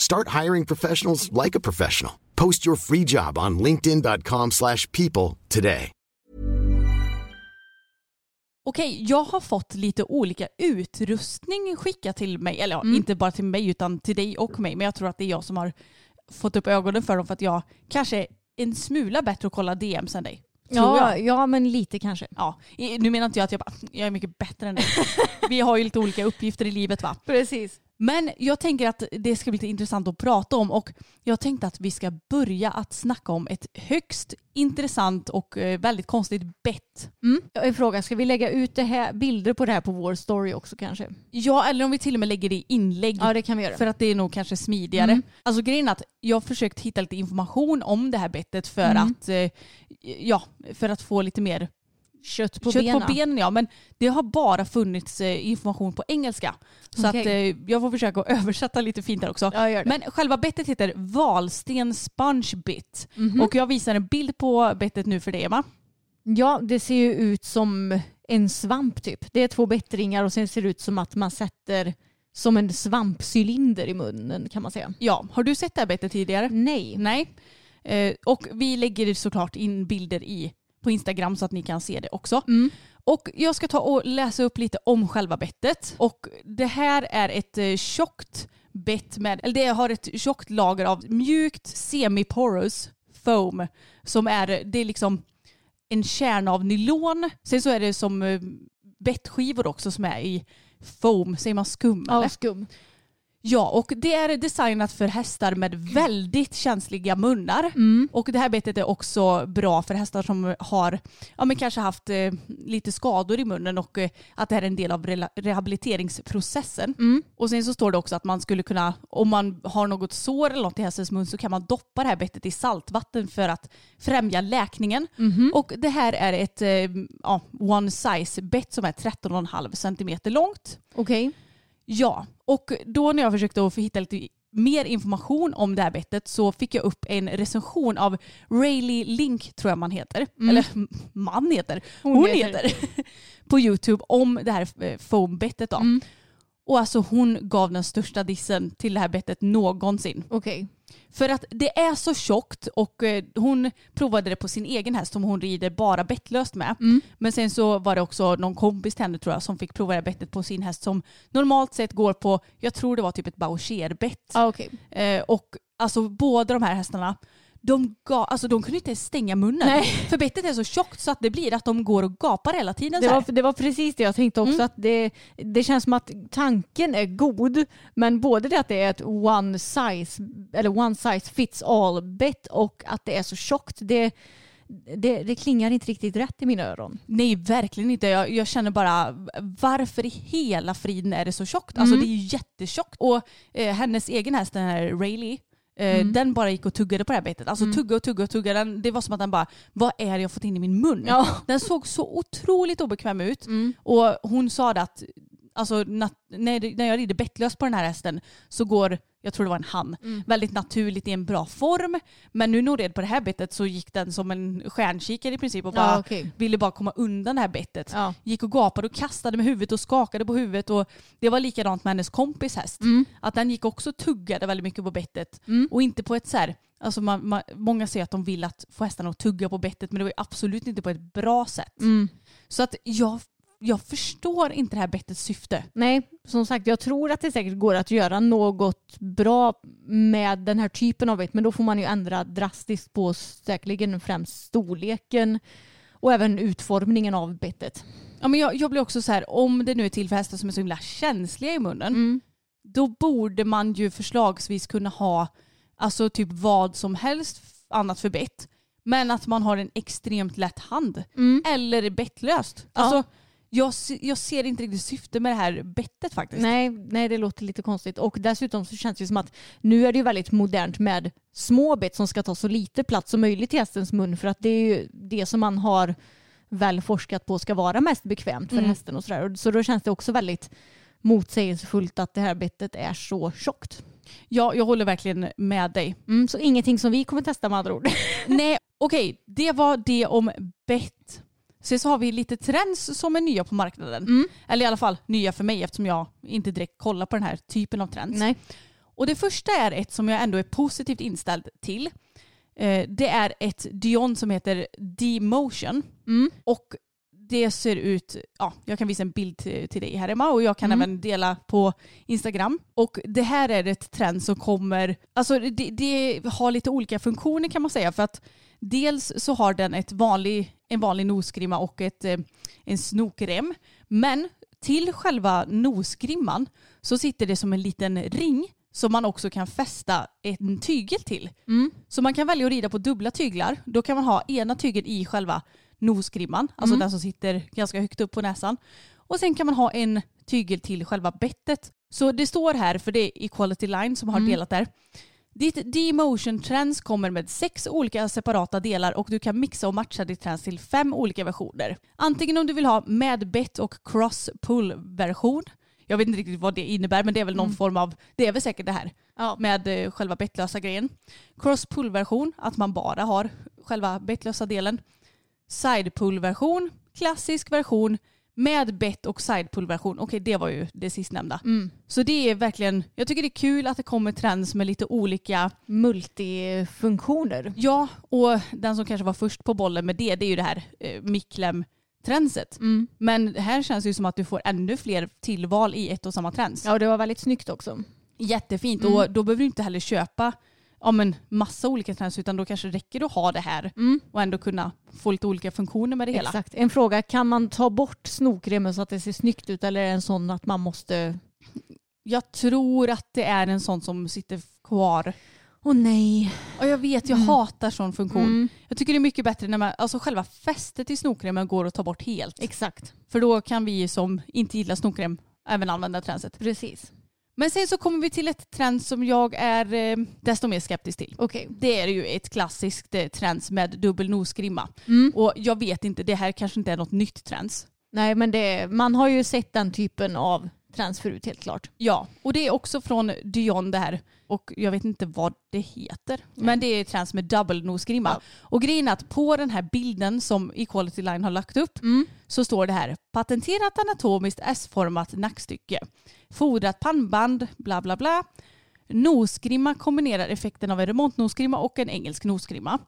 Start hiring professionals like a professional. Post your free job on linkedin.com/people slash people today. Okej, jag har fått lite olika utrustning skickat till mig. Eller ja, inte bara till mig utan till dig och mig. Men jag tror att det är jag som har fått upp ögonen för dem för att jag kanske är en smula bättre att kolla DMs än dig. Ja, ja men lite kanske. Ja, i- nu menar inte jag att jag, bara, jag är mycket bättre än dig. Vi har ju lite olika uppgifter i livet va. Precis. Men jag tänker att det ska bli lite intressant att prata om och jag tänkte att vi ska börja att snacka om ett högst intressant och eh, väldigt konstigt bett. Mm. Jag en fråga, ska vi lägga ut det här, bilder på det här på vår story också kanske? Ja, eller om vi till och med lägger det i inlägg. Ja det kan vi göra. För att det är nog kanske smidigare. Mm. Alltså grejen är att jag har försökt hitta lite information om det här bettet för Mm. att eh, ja, för att få lite mer Kött på kött benen. på benen. Ja, men det har bara funnits eh, information på engelska. Så Okej. att eh, jag får försöka översätta lite fint här också. Men själva bettet heter valsten sponge bit. Mhm. Och jag visar en bild på bettet nu för dig Emma. Ja, det ser ju ut som en svamp typ. Det är två bättringar och sen ser det ut som att man sätter som en svampcylinder i munnen kan man säga. Ja, har du sett det här bettet tidigare? Nej. Nej. Eh, och vi lägger såklart in bilder i på Instagram så att ni kan se det också. Mm. Och jag ska ta och läsa upp lite om själva bettet. Och det här är ett eh, tjockt bett med, eller det har ett tjockt lager av mjukt semi-porous foam som är, det är liksom en kärna av nylon. Sen så är det som eh, bettskivor också som är i foam, säger man skum Ja, eller? skum. Ja, och det är designat för hästar med väldigt känsliga munnar. Och det här betet är också bra för hästar som har ja, men kanske haft eh, lite skador i munnen och eh, att det här är en del av rehabiliteringsprocessen. Och sen så står det också att man skulle kunna, om man har något sår eller något i hästens mun så kan man doppa det här bettet i saltvatten för att främja läkningen. Och det här är ett eh, ja, one size bett som är 13,5 centimeter långt. Okej. Ja, och då när jag försökte att hitta lite mer information om det här bettet så fick jag upp en recension av Rayleigh Link, tror jag man heter. Eller man heter. Hon, Hon heter. heter. på YouTube om det här eh, foambettet då. Och alltså hon gav den största dissen till det här bettet någonsin. Okej. För att det är så tjockt och eh, hon provade det på sin egen häst som hon rider bara bettlöst med. Men sen så var det också någon kompis till henne tror jag som fick prova det här bettet på sin häst som normalt sett går på, jag tror det var typ ett baucherbett. Ja, okej. Eh, och alltså båda de här hästarna de, ga, alltså, de kunde inte ens stänga munnen. Nej. För bettet är så tjockt så att det blir att de går och gapar hela tiden. Det var, det var precis det jag tänkte också. Mm. Att det, det känns som att tanken är god. Men både det att det är ett one size, eller one size fits all bett och att det är så tjockt. Det, det, det klingar inte riktigt rätt i mina öron. Nej, verkligen inte. Jag, jag känner bara varför i hela friden är det så tjockt? Alltså Mm. det är ju jättetjockt. Och eh, hennes egen häst, den här Rayleigh, Mm. den bara gick och tuggade på det här betet. Alltså tugga och tugga och tugga. Den, det var som att den bara, vad är det jag fått in i min mun? Ja. Den såg så otroligt obekväm ut. Mm. Och hon sa det att alltså, nat- när, när jag rider bettlös på den här hästen så går, jag tror det var en han, Mm. väldigt naturligt i en bra form. Men nu när hon red på det här bettet så gick den som en stjärnkikare i princip och bara Ja, okej. ville bara komma undan det här bettet. Ja. Gick och gapade och kastade med huvudet och skakade på huvudet. Och det var likadant med hennes kompis häst. Mm. Att den gick också och tuggade väldigt mycket på bettet. Och inte på ett så här, alltså man, man, många säger att de vill att få hästarna att tugga på bettet men det var ju absolut inte på ett bra sätt. Mm. Så att jag, jag förstår inte det här bettets syfte. Nej, som sagt jag tror att det säkert går att göra något bra med den här typen av bett men då får man ju ändra drastiskt på säkerligen främst storleken och även utformningen av bettet. Ja, men jag, jag blir också så här, om det nu är till för hästar som är så himla känsliga i munnen, Mm. då borde man ju förslagsvis kunna ha alltså typ vad som helst annat för bett. Men att man har en extremt lätt hand. Mm. Eller bettlöst. Ja. Jag, jag ser inte riktigt syfte med det här bettet faktiskt. Nej, nej, det låter lite konstigt. Och dessutom så känns det som att nu är det ju väldigt modernt med små bett som ska ta så lite plats som möjligt i hästens mun för att det är ju det som man har väl forskat på ska vara mest bekvämt för Mm. hästen och sådär. Så då känns det också väldigt motsägelsefullt att det här bettet är så tjockt. Ja, jag håller verkligen med dig. Mm, så ingenting som vi kommer testa med andra ord. Nej, okej. Det var det om bett. Sen så har vi lite trends som är nya på marknaden. Mm. Eller i alla fall nya för mig eftersom jag inte direkt kollar på den här typen av trends. Nej. Och det första är ett som jag ändå är positivt inställd till. Eh, Det är ett Dion som heter D-Motion. Mm. Och det ser ut, ja, jag kan visa en bild till, till dig här Emma och jag kan Mm. även dela på Instagram. Och det här är ett trend som kommer, alltså det, det har lite olika funktioner kan man säga för att dels så har den ett vanlig, en vanlig nosgrimma och ett, eh, en snokrem. Men till själva nosgrimman så sitter det som en liten ring som man också kan fästa en tygel till. Mm. Så man kan välja att rida på dubbla tyglar. Då kan man ha ena tygeln i själva nosgrimman, alltså den som sitter ganska högt upp på näsan. Och sen kan man ha en tygel till själva bettet. Så det står här, för det är Equality Line som har delat där. Ditt D-motion trends kommer med sex olika separata delar och du kan mixa och matcha ditt trends till fem olika versioner. Antingen om du vill ha med bet och cross-pull-version. Jag vet inte riktigt vad det innebär men det är väl någon form av, det är väl säkert det här Ja. med eh, själva bettlösa grejen. Cross-pull-version, att man bara har själva bettlösa delen. Side-pull-version, klassisk version med bett och side-pull-version. Okej, det var ju det sistnämnda. Mm. Så det är verkligen, jag tycker det är kul att det kommer trends med lite olika, Multifunktioner. ja, och den som kanske var först på bollen med det, det är ju det här eh, Miklem-trendset. Mm. Men här känns det ju som att du får ännu fler tillval i ett och samma trends. Ja, och det var väldigt snyggt också. Jättefint Mm. och då behöver du inte heller köpa ja, men massa olika trends utan då kanske det räcker att ha det här och ändå kunna få lite olika funktioner med det hela. Exakt. En fråga, kan man ta bort snokremmen så att det ser snyggt ut eller är det en sån att man måste Jag tror att det är en sån som sitter kvar. Åh nej. Och jag vet, jag Mm. hatar sån funktion. Mm. Jag tycker det är mycket bättre när man, alltså själva fästet i snorkrämen går att ta bort helt. Exakt. För då kan vi som inte gillar snorkräm även använda tränset. Precis. Men sen så kommer vi till ett trend som jag är eh, desto mer skeptisk till. Okej. Det är ju ett klassiskt eh, trends med dubbel nosgrimma. Mm. Och jag vet inte, det här kanske inte är något nytt trends. Nej men det, man har ju sett den typen av trends förut helt klart. Ja, och det är också från Dion det här. Och jag vet inte vad det heter. Men det är trends med double nosgrimma. Ja. Och grejen är att på den här bilden som Equality Line har lagt upp så står det här patenterat anatomiskt S-format nackstycke. Fodrat pannband, bla bla bla. Nosgrimma kombinerar effekten av en remontnosgrimma och en engelsk nosgrimma.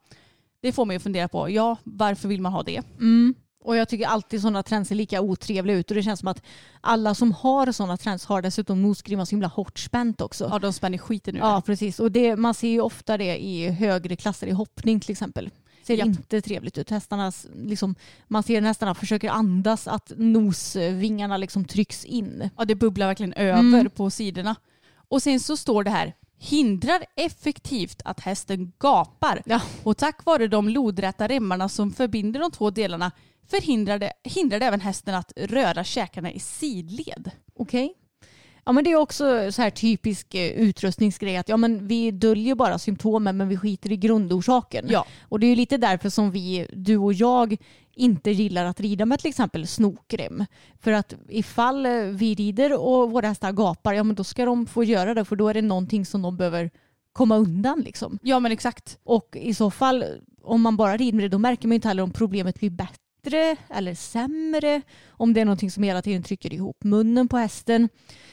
Det får mig att fundera på, ja varför vill man ha det? Mm. Och jag tycker alltid sådana trends ser lika otrevliga ut och det känns som att alla som har sådana trends har dessutom nosgrimma så himla hårt spänt också. Ja de spänner skiten ur Ja, precis. Och det, man ser ju ofta det i högre klasser i hoppning till exempel. Ser Japp. inte trevligt ut. Hästarnas, liksom, man ser nästan att försöker andas att nosvingarna liksom trycks in. Ja det bubblar verkligen över Mm. på sidorna. Och sen så står det här hindrar effektivt att hästen gapar. Ja. Och tack vare de lodräta remmarna som förbinder de två delarna hindrar det även hästen att röra käkarna i sidled. Okej. Ja men det är också så här typisk eh, utrustningsgrej att ja men vi döljer bara symptomen men vi skiter i grundorsaken. Ja. Och det är ju lite därför som vi, du och jag, inte gillar att rida med till exempel snokrem. För att ifall eh, vi rider och våra hästar gapar, ja men då ska de få göra det för då är det någonting som de behöver komma undan liksom. Ja men exakt. Och i så fall, om man bara rider med det, då märker man ju inte heller om problemet blir bättre eller sämre. Om det är någonting som hela tiden trycker ihop munnen på hästen.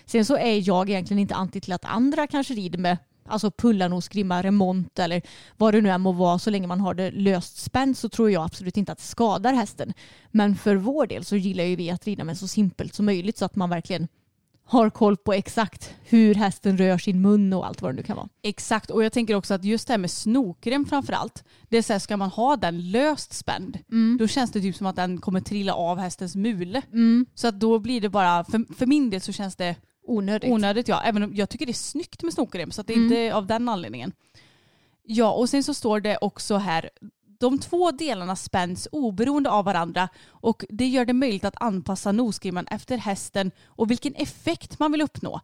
Sen så är jag egentligen inte anti till att andra kanske rider med alltså pullanosgrimma, remont eller vad det nu än må vara. Så länge man har det löst spänt så tror jag absolut inte att det skadar hästen. Men för vår del så gillar ju vi att rida med så simpelt som möjligt så att man verkligen har koll på exakt hur hästen rör sin mun och allt vad det nu kan vara. Exakt och jag tänker också att just det här med snokrem framförallt. Det är så här, ska man ha den löst spänd då känns det typ som att den kommer trilla av hästens mule. Så att då blir det bara, för, för min del så känns det Onödigt. onödigt ja. Även om jag tycker det är snyggt med snokrem så att det är inte av den anledningen. Ja och sen så står det också här de två delarna spänns oberoende av varandra och det gör det möjligt att anpassa nosgrimman efter hästen och vilken effekt man vill uppnå.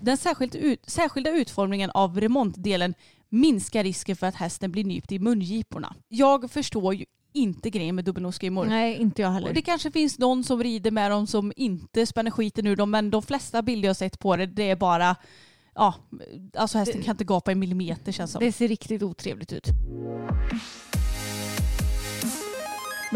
Den särskilt ut, särskilda utformningen av remontdelen minskar risken för att hästen blir nypt i mungiporna. Jag förstår ju inte grejen med dubbelnosgrimmor. Nej, inte jag heller. Och det kanske finns någon som rider med dem som inte spänner skiten ur dem men de flesta bilder jag sett på det det är bara Ja, alltså hästen kan inte gapa en millimeter känns som. Det ser riktigt otrevligt ut.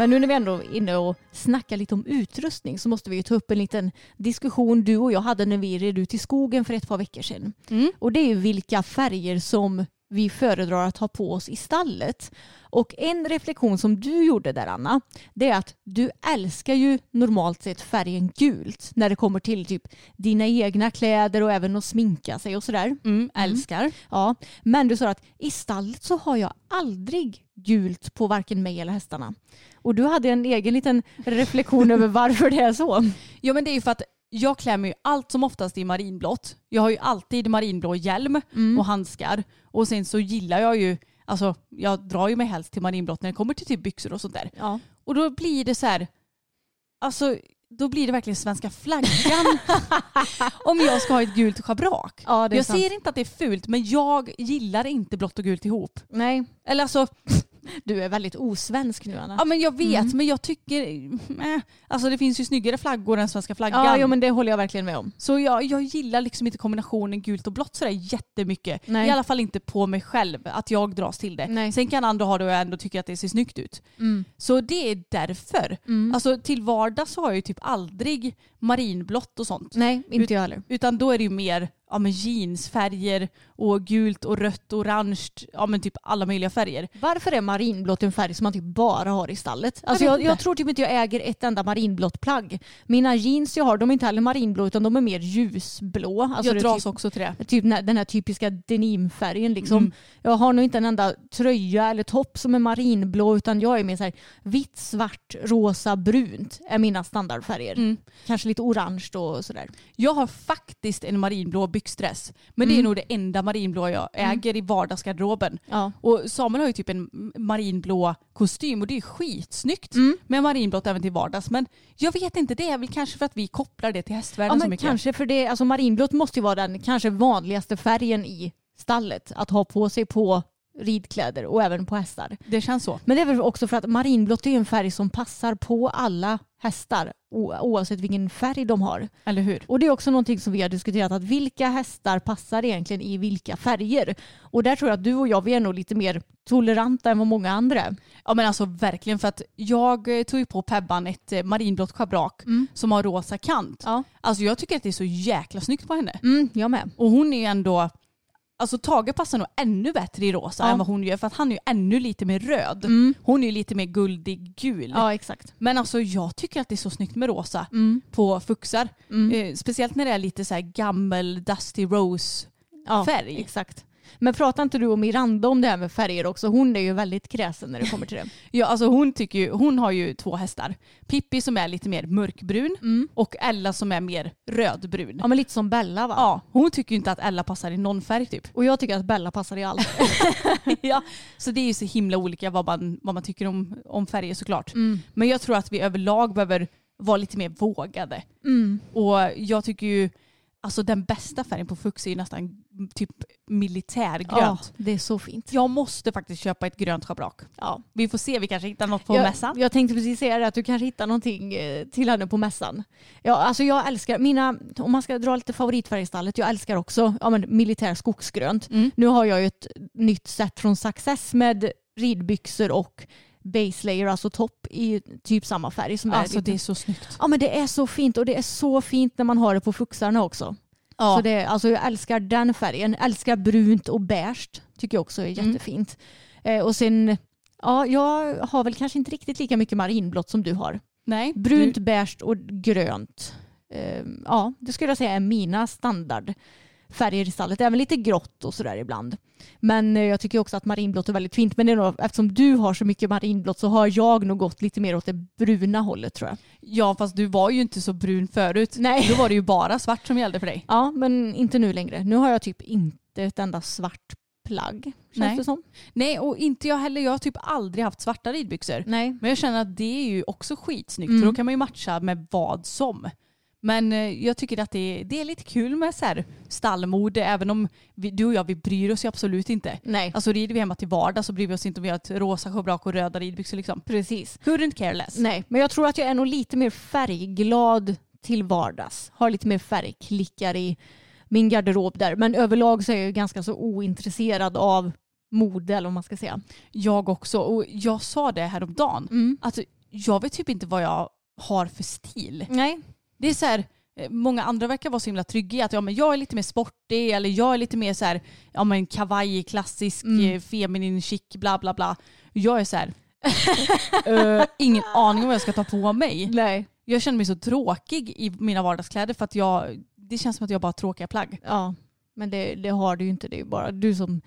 Men nu när vi ändå är inne och snackar lite om utrustning så måste vi ju ta upp en liten diskussion du och jag hade när vi red ut i skogen för ett par veckor sedan. Mm. Och det är ju vilka färger som vi föredrar att ha på oss i stallet. Och en reflektion som du gjorde där Anna, det är att du älskar ju normalt sett färgen gult när det kommer till typ dina egna kläder och även att sminka sig och sådär. Mm, älskar. Ja, men du sa att i stallet så har jag aldrig gult på varken mig eller hästarna. Och du hade en egen liten reflektion över varför det är så. Ja men det är ju för att jag klär mig ju allt som oftast i marinblått. Jag har ju alltid marinblå hjälm och handskar. Och sen så gillar jag ju, alltså jag drar ju mig helst till marinblått när det kommer till typ byxor och sånt där. Ja. Och då blir det så här, alltså då blir det verkligen svenska flaggan om jag ska ha ett gult schabrak. Ja, jag sant. ser inte att det är fult men jag gillar inte blått och gult ihop. Nej, Eller alltså, du är väldigt osvensk nu Anna. ja men jag vet men jag tycker, eh, alltså det finns ju snyggare flaggor än svenska flaggan. Ja, jo, men det håller jag verkligen med om. Så jag, jag gillar liksom inte kombinationen gult och blått sådär jättemycket. Nej. I alla fall inte på mig själv, att jag dras till det. Nej. Sen kan andra ha det och jag ändå tycker att det ser snyggt ut. Mm. Så det är därför. Alltså till vardags har jag ju typ aldrig marinblått och sånt. Nej, inte jag heller. Utan då är det ju mer ja, men jeansfärger och gult och rött och orange. Ja men typ alla möjliga färger. Varför är marinblått en färg som man typ bara har i stallet? Alltså jag, jag, tror typ inte jag äger ett enda marinblått plagg. Mina jeans jag har, de är inte heller marinblå utan de är mer ljusblå. Alltså jag dras typ, också till det. typ den här- typiska denimfärgen liksom. Mm. Jag har nog inte en enda tröja eller topp som är marinblå utan jag är mer så här vitt, svart, rosa, brunt är mina standardfärger. Mm. Kanske lite orange då och sådär. Jag har faktiskt en marinblå byxdress. Men det är Mm. nog det enda marinblå jag äger i vardagsgarderoben. Ja. Och Samuel har ju typ en marinblå kostym och det är skitsnyggt Mm. med marinblått även till vardags. Men jag vet inte, det är väl kanske för att vi kopplar det till hästvärlden Ja så mycket. kanske för det, alltså marinblått måste ju vara den kanske vanligaste färgen i stallet att ha på sig på ridkläder och även på hästar. Det känns så. Men det är väl också för att marinblått är en färg som passar på alla hästar oavsett vilken färg de har. Eller hur? Och det är också någonting som vi har diskuterat att vilka hästar passar egentligen i vilka färger. Och där tror jag att du och jag vi är nog lite mer toleranta än vad många andra är. Ja men alltså verkligen för att jag eh, tog ju på Pebban ett eh, marinblått schabrak som har rosa kant. Ja. Alltså jag tycker att det är så jäkla snyggt på henne. Mm, jag med. Och hon är ju ändå, alltså Tage passar nog ännu bättre i rosa Ja. än vad hon gör för att han är ju ännu lite mer röd. Mm. Hon är ju lite mer guldig gul. Ja exakt. Men alltså jag tycker att det är så snyggt med rosa Mm. på fuxar. Mm. Eh, speciellt när det är lite så här gammel Dusty Rose Ja, färg. Exakt. Men pratar inte du och Miranda om det här med färger också? Hon är ju väldigt kräsen när det kommer till det. Ja, alltså hon, tycker ju, hon har ju två hästar. Pippi som är lite mer mörkbrun Mm. och Ella som är mer rödbrun. Ja men lite som Bella va? Ja, hon tycker ju inte att Ella passar i någon färg typ. Och jag tycker att Bella passar i allt. ja, så det är ju så himla olika vad man, vad man tycker om, om färger såklart. Mm. Men jag tror att vi överlag behöver vara lite mer vågade. Mm. Och jag tycker ju, alltså den bästa färgen på Fux är ju nästan typ militärgrönt. Ja, det är så fint. Jag måste faktiskt köpa ett grönt schabrak. Ja. Vi får se, vi kanske hittar något på jag, mässan. Jag tänkte precis säga det, att du kanske hittar någonting eh, till henne på mässan. Ja, alltså jag älskar, mina, om man ska dra lite favoritfärg i stallet, jag älskar också ja, men militär skogsgrönt. Mm. Nu har jag ju ett nytt set från Success med ridbyxor och base layer, alltså topp i typ samma färg. Som Alltså är det är så snyggt. Ja men det är så fint och det är så fint när man har det på fuxarna också. Ja. Så det, alltså jag älskar den färgen. Älskar brunt och beige. Tycker jag också är Mm. jättefint. Eh, och sen, ja jag har väl kanske inte riktigt lika mycket marinblått som du har. Nej, Brunt, Du, beige och grönt. Eh, ja, det skulle jag säga är mina standardfärger i stallet. Även lite grått och sådär ibland. Men eh, jag tycker också att marinblått är väldigt fint. Men det är nog, eftersom du har så mycket marinblått så har jag nog gått lite mer åt det bruna hållet tror jag. ja fast du var ju inte så brun förut. Nej. Då var det ju bara svart som gällde för dig. Ja, men inte nu längre. Nu har jag typ inte ett enda svart plagg. Känns Nej. det som. Nej och inte jag heller. Jag har typ aldrig haft svarta ridbyxor. Nej. Men jag känner att det är ju också skitsnyggt Mm. för då kan man ju matcha med vad som. Men eh, jag tycker att det är, det är lite kul med så här stallmode även om vi, du och jag vi bryr oss ju absolut inte. Nej. Alltså rider vi hemma till vardag så bryr vi oss inte om vi har ett rosa schabrak och röda ridbyxor liksom. Precis. Couldn't care less. Nej, men jag tror att jag är nog lite mer färgglad till vardags. Har lite mer färgklickar i min garderob där. Men överlag så är jag ganska så ointresserad av mode eller vad man ska säga. Jag också. Och jag sa det häromdagen. Mm. Att jag vet typ inte vad jag har för stil. Nej. Det är så här, eh, många andra verkar vara så himla trygga i att ja, men jag är lite mer sportig eller jag är lite mer så här, ja men kavaj, klassisk, Mm. eh, feminin, chic, bla bla bla. Jag är så här, eh, ingen aning om vad jag ska ta på mig. Nej. Jag känner mig så tråkig i mina vardagskläder för att jag, det känns som att jag bara har tråkiga plagg. Ja, men det, det har du ju inte. Det är bara du som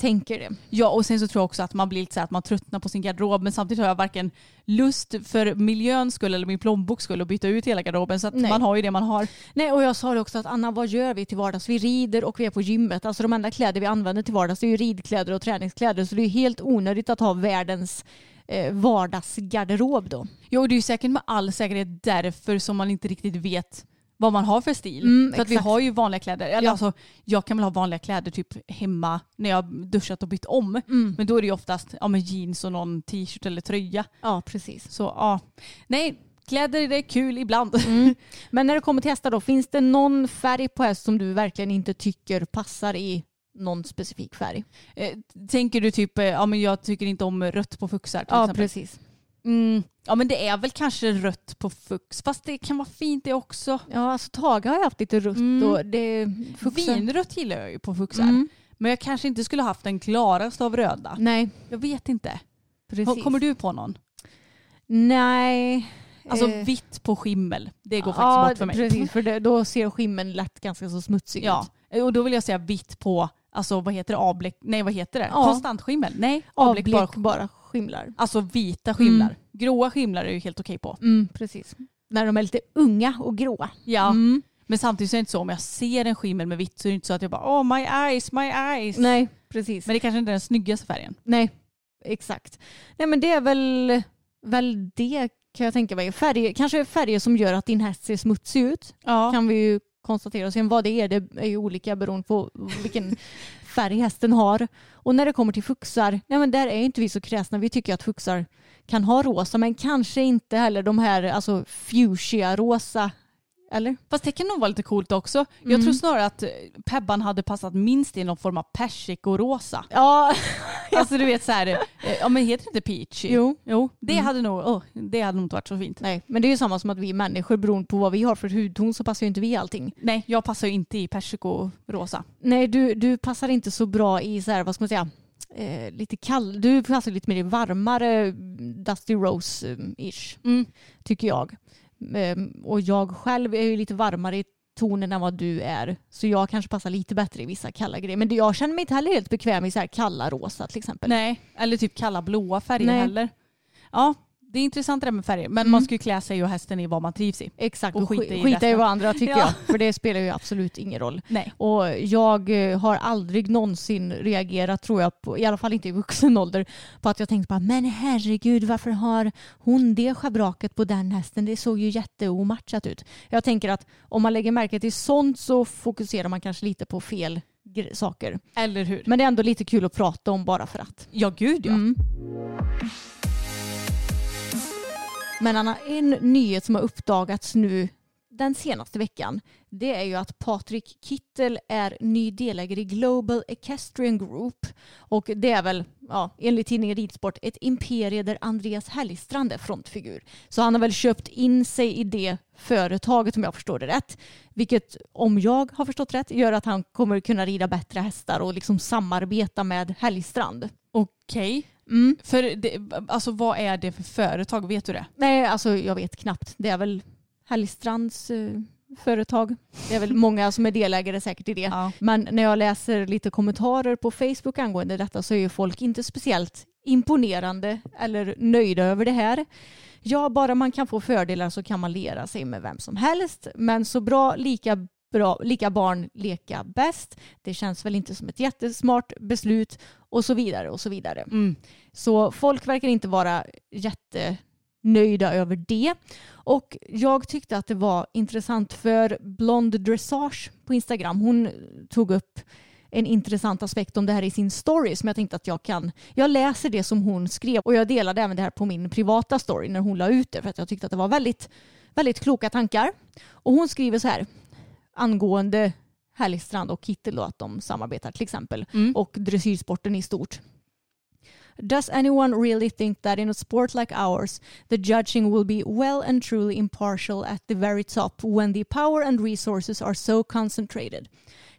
tänker det. Ja och sen så tror jag också att man blir lite så här att man tröttnar på sin garderob men samtidigt har jag varken lust för miljöns skull eller min plånboks skull att byta ut hela garderoben så att Nej. man har ju det man har. Nej, och jag sa det också att Anna, vad gör vi till vardags? Vi rider och vi är på gymmet. Alltså de enda kläder vi använder till vardags är ju ridkläder och träningskläder. Så det är helt onödigt att ha världens eh, vardagsgarderob då. Jo, det är ju säkert med all säkerhet därför som man inte riktigt vet vad man har för stil. Mm, för att vi har ju vanliga kläder. Eller Ja. alltså, jag kan väl ha vanliga kläder typ hemma när jag har duschat och bytt om. Mm. Men då är det ju oftast ja, men jeans och någon t-shirt eller tröja. Ja, precis. Så ja, nej, kläder det är kul ibland. Mm. Men när det kommer till hästar då, finns det någon färg på häst som du verkligen inte tycker passar i någon specifik färg? Eh, Tänker du typ, eh, ja men jag tycker inte om rött på fuxar till Ja, exempel. precis. Mm. Ja men det är väl kanske rött på fux fast det kan vara fint det också. Ja, alltså Tage har ju haft lite rött Mm. och det... fuxar- Vinrött gillar jag ju på fuxar. Mm. Men jag kanske inte skulle haft den klaraste av röda. Nej, Jag vet inte. precis. Kommer du på någon? Nej. Alltså eh, vitt på skimmel. Det går faktiskt ja, bort för mig. precis. För det, då ser skimmen lätt ganska så smutsig Ja, ut. och då vill jag säga vitt på, alltså vad heter det, avbläck, nej vad heter det? Ja. Konstant skimmel? Nej, avbläckbar. Avbläckbara skimlar. Alltså vita skimlar. Mm. Gråa skimlar är ju helt okej på. Mm, precis. När de är lite unga och gråa. Ja. Mm. Men samtidigt så är det inte så om jag ser en skimmel med vitt så är det inte så att jag bara oh my eyes, my eyes. Nej, precis. Men det kanske inte är den snyggaste färgen. Nej, exakt. Nej men det är väl, väl det kan jag tänka mig. Färger, kanske färger som gör att din häst ser smutsig ut. Ja. Kan vi ju konstatera. Sen vad det är, det är ju olika beroende på vilken färg hästen har. Och när det kommer till fuxar, nej men där är inte vi så kräsna. Vi tycker att fuxar kan ha rosa men kanske inte heller de här alltså fuchsia-rosa. Eller? Fast det kan nog vara lite coolt också. Jag Mm. tror snarare att eh, Pebban hade passat minst i någon form av persikorosa. Ja, Alltså du vet så här, eh, ja men heter det inte peach? Jo. Jo, det Mm. hade nog, oh, det hade nog inte varit så fint. nej. Men det är ju samma som att vi människor beroende på vad vi har för hudton så passar ju inte vi allting. Nej, jag passar ju inte i persikorosa. Nej, du, du passar inte så bra i så här, vad ska man säga, eh, lite kall. Du passar lite mer i varmare Dusty Rose-ish, Mm. tycker jag. Ehm, och jag själv är ju lite varmare i tonen än vad du är. Så jag kanske passar lite bättre i vissa kalla grejer. Men det- jag känner mig inte heller helt bekväm i så här kalla rosa till exempel. Nej, eller typ kalla blåa färger Nej. heller. Ja, det är intressant det där med färger. Men Mm. man ska ju klä sig och hästen i vad man trivs i. Exakt, Och och skita i skita i resten. varandra tycker Ja. jag. För det spelar ju absolut ingen roll. Nej. Och jag eh, har aldrig någonsin reagerat, tror jag, på, i alla fall inte i vuxen ålder, på att jag tänkte bara, men herregud, varför har hon det schabraket på den hästen? Det såg ju jätteomatchat ut. Jag tänker att om man lägger märke till sånt så fokuserar man kanske lite på fel saker. Eller hur? Men det är ändå lite kul att prata om bara för att. Ja, gud ja. Mm. Men Anna, en nyhet som har uppdagats nu den senaste veckan det är ju att Patrik Kittel är ny delägare i Global Equestrian Group och det är väl ja, enligt tidningen Ridsport ett imperie där Andreas Hellstrand är frontfigur. Så han har väl köpt in sig i det företaget om jag förstår det rätt. Vilket om jag har förstått rätt gör att han kommer kunna rida bättre hästar och liksom samarbeta med Hellstrand. Okej. Mm. För det, alltså vad är det för företag? Vet du det? Nej, alltså jag vet knappt. Det är väl Hellstrands eh, företag. Det är väl många som är delägare säkert i det. Ja. Men när jag läser lite kommentarer på Facebook angående detta så är ju folk inte speciellt imponerande eller nöjda över det här. Ja, bara man kan få fördelar så kan man lera sig med vem som helst. Men så bra, lika bra, lika barn leka bäst. Det känns väl inte som ett jättesmart beslut och så vidare och så vidare. Mm. Så folk verkar inte vara jättenöjda över det. Och jag tyckte att det var intressant för Blond Dressage på Instagram, hon tog upp en intressant aspekt om det här i sin story som jag tänkte att jag kan. Jag läser det som hon skrev och jag delade även det här på min privata story när hon la ut det för att jag tyckte att det var väldigt, väldigt kloka tankar. Och hon skriver så här angående Härligstrand och Kittel då att de samarbetar till exempel Mm. och dressyrsporten i stort. Does anyone really think that in a sport like ours, the judging will be well and truly impartial at the very top when the power and resources are so concentrated?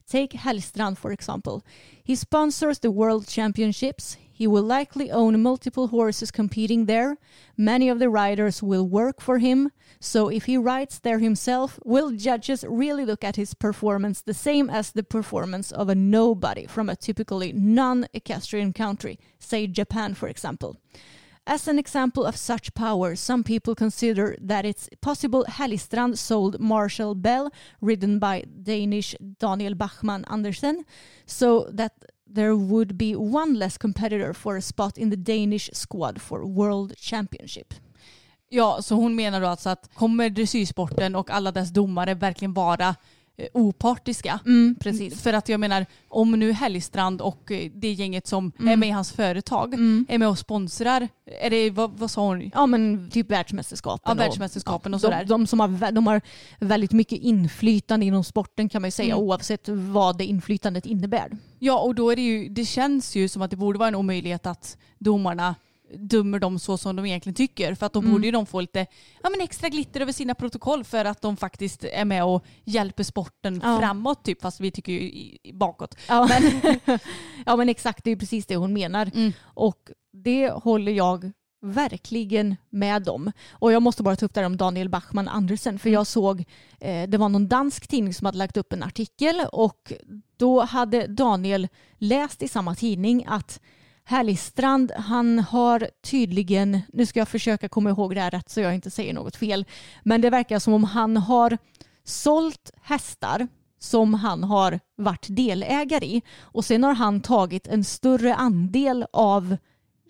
Take Hellstrand, for example. He sponsors the World Championships. He will likely own multiple horses competing there. Many of the riders will work for him. So if he rides there himself, will judges really look at his performance the same as the performance of a nobody from a typically non-equestrian country, say Japan, for example? As an example of such power, some people consider that it's possible Hellistrand sold Marshall Bell, ridden by Danish Daniel Bachmann Andersen, so that there would be one less competitor for a spot in the Danish squad for World Championship. Ja, så hon menar då alltså att kommer dressyrsporten och alla dess domare verkligen vara opartiska? Mm, precis. För att jag menar, om nu Hellstrand och eh, det gänget som Mm. är med i hans företag Mm. är med och sponsrar, är det, vad, vad sa hon? Ja men typ världsmästerskapen. Ja, världsmästerskapen och de, sådär. De, som har, de har väldigt mycket inflytande inom sporten kan man ju säga Mm. oavsett vad det inflytandet innebär. Ja, och då är det ju, det känns ju som att det borde vara en omöjlighet att domarna dömer dem så som de egentligen tycker. För att då Mm. borde ju de få lite ja, men extra glitter över sina protokoll för att de faktiskt är med och hjälper sporten Ja. framåt. Typ, fast vi tycker ju i- i- bakåt. Ja men, ja men exakt, det är ju precis det hon menar. Mm. Och det håller jag verkligen med om. Och jag måste bara ta upp det här om Daniel Bachman Andersen för jag såg, eh, det var någon dansk tidning som hade lagt upp en artikel och då hade Daniel läst i samma tidning att Härligstrand, han har tydligen, nu ska jag försöka komma ihåg det här rätt så jag inte säger något fel, men det verkar som om han har sålt hästar som han har varit delägare i. Och sen har han tagit en större andel av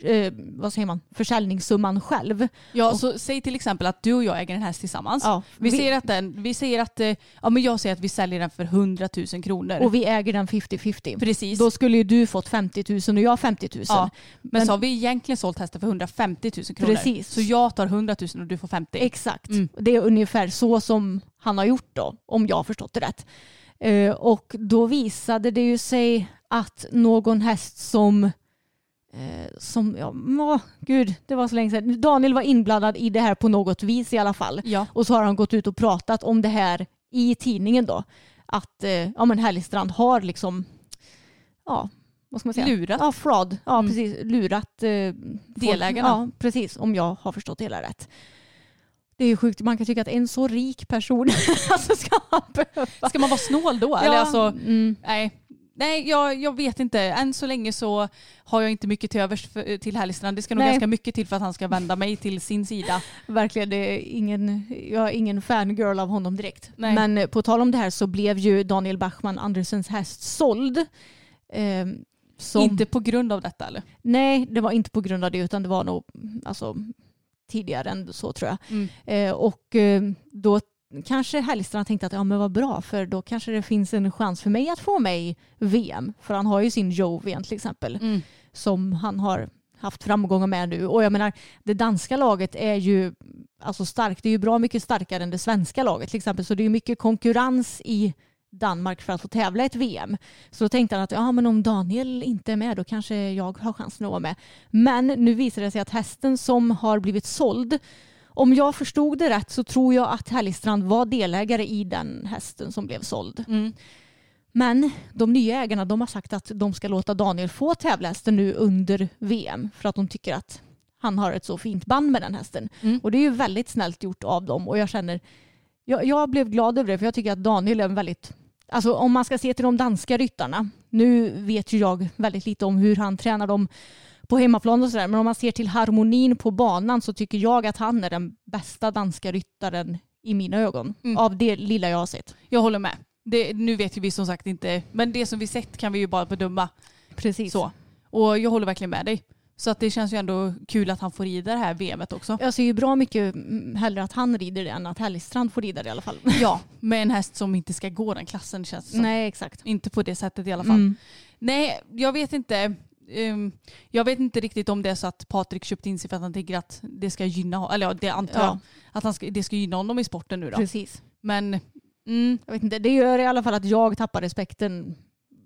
eh, vad säger man, försäljningssumman själv. Ja, så säg till exempel att du och jag äger en häst tillsammans. Ja, vi, vi- säger att den, vi säger att, eh, ja men jag säger att vi säljer den för 100 000 kronor. Och vi äger den 50-50. Precis. Då skulle ju du fått 50 000 och jag 50 000. Ja, men, Men- så har vi egentligen sålt hästen för 150 000 kronor. Precis. Så jag tar 100 000 och du får 50. Exakt. Mm. Det är ungefär så som han har gjort då, om jag har förstått det rätt. Eh, och då visade det ju sig att någon häst som eh, som, ja, åh, gud, det var så länge sedan. Daniel var inblandad i det här på något vis i alla fall. Ja. Och så har han gått ut och pratat om det här i tidningen då. Att eh, ja, men Härligstrand har liksom, ja, vad ska man säga? Lurat. Ja, fraud. Ja, Mm. precis. Lurat eh, Delägarna. Ja, precis. Om jag har förstått det hela rätt. Det är ju sjukt. Man kan tycka att en så rik person alltså ska han behöva... Ska man vara snål då? Eller alltså, mm. nej. Nej, jag, jag vet inte. Än så länge så har jag inte mycket till övers för, till Härligstrand. Det ska nog Nej. ganska mycket till för att han ska vända mig till sin sida. Verkligen, det är ingen, jag är ingen fangirl av honom direkt. Nej. Men eh, på tal om det här så blev ju Daniel Bachman Andersens häst såld. Eh, som, Inte på grund av detta eller? Nej, det var inte på grund av det utan det var nog alltså, tidigare än så tror jag. Mm. Eh, och eh, då kanske Hellstrand tänkte att ja men vad bra för då kanske det finns en chans för mig att få i VM. För han har ju sin Jovian till exempel Mm. som han har haft framgångar med nu. Och jag menar, det danska laget är ju alltså starkt. Det är ju bra mycket starkare än det svenska laget till exempel. Så det är mycket konkurrens i Danmark för att få tävla i ett VM. Så då tänkte han att ja, men om Daniel inte är med då kanske jag har chansen att vara med. Men nu visar det sig att hästen som har blivit såld om jag förstod det rätt så tror jag att Härligstrand var delägare i den hästen som blev såld. Mm. Men de nya ägarna de har sagt att de ska låta Daniel få tävla hästen nu under VM för att de tycker att han har ett så fint band med den hästen. Mm. Och det är ju väldigt snällt gjort av dem och jag känner, jag, jag blev glad över det för jag tycker att Daniel är en väldigt, alltså om man ska se till de danska ryttarna, nu vet ju jag väldigt lite om hur han tränar dem på hemmaplan och sådär, men om man ser till harmonin på banan så tycker jag att han är den bästa danska ryttaren i mina ögon. Mm. Av det lilla jag har sett. Jag håller med. Det, nu vet ju vi som sagt inte, men det som vi sett kan vi ju bara bedöma. Precis. Så. Och jag håller verkligen med dig. Så att det känns ju ändå kul att han får rida det här VMet också. Jag ser ju bra mycket mm, hellre att han rider det än att Hellstrand får rida det i alla fall. Ja, med en häst som inte ska gå den klassen känns det som. Nej, exakt. Inte på det sättet i alla fall. Mm. Nej, jag vet inte. Ehm, jag vet inte riktigt om det är så att Patrik köpt in sig för att han tänker att det ska gynna, eller ja, det antar Ja. jag, att han ska, det ska gynna honom i sporten nu då. Precis. Men mm, Jag vet inte, det gör i alla fall att jag tappar respekten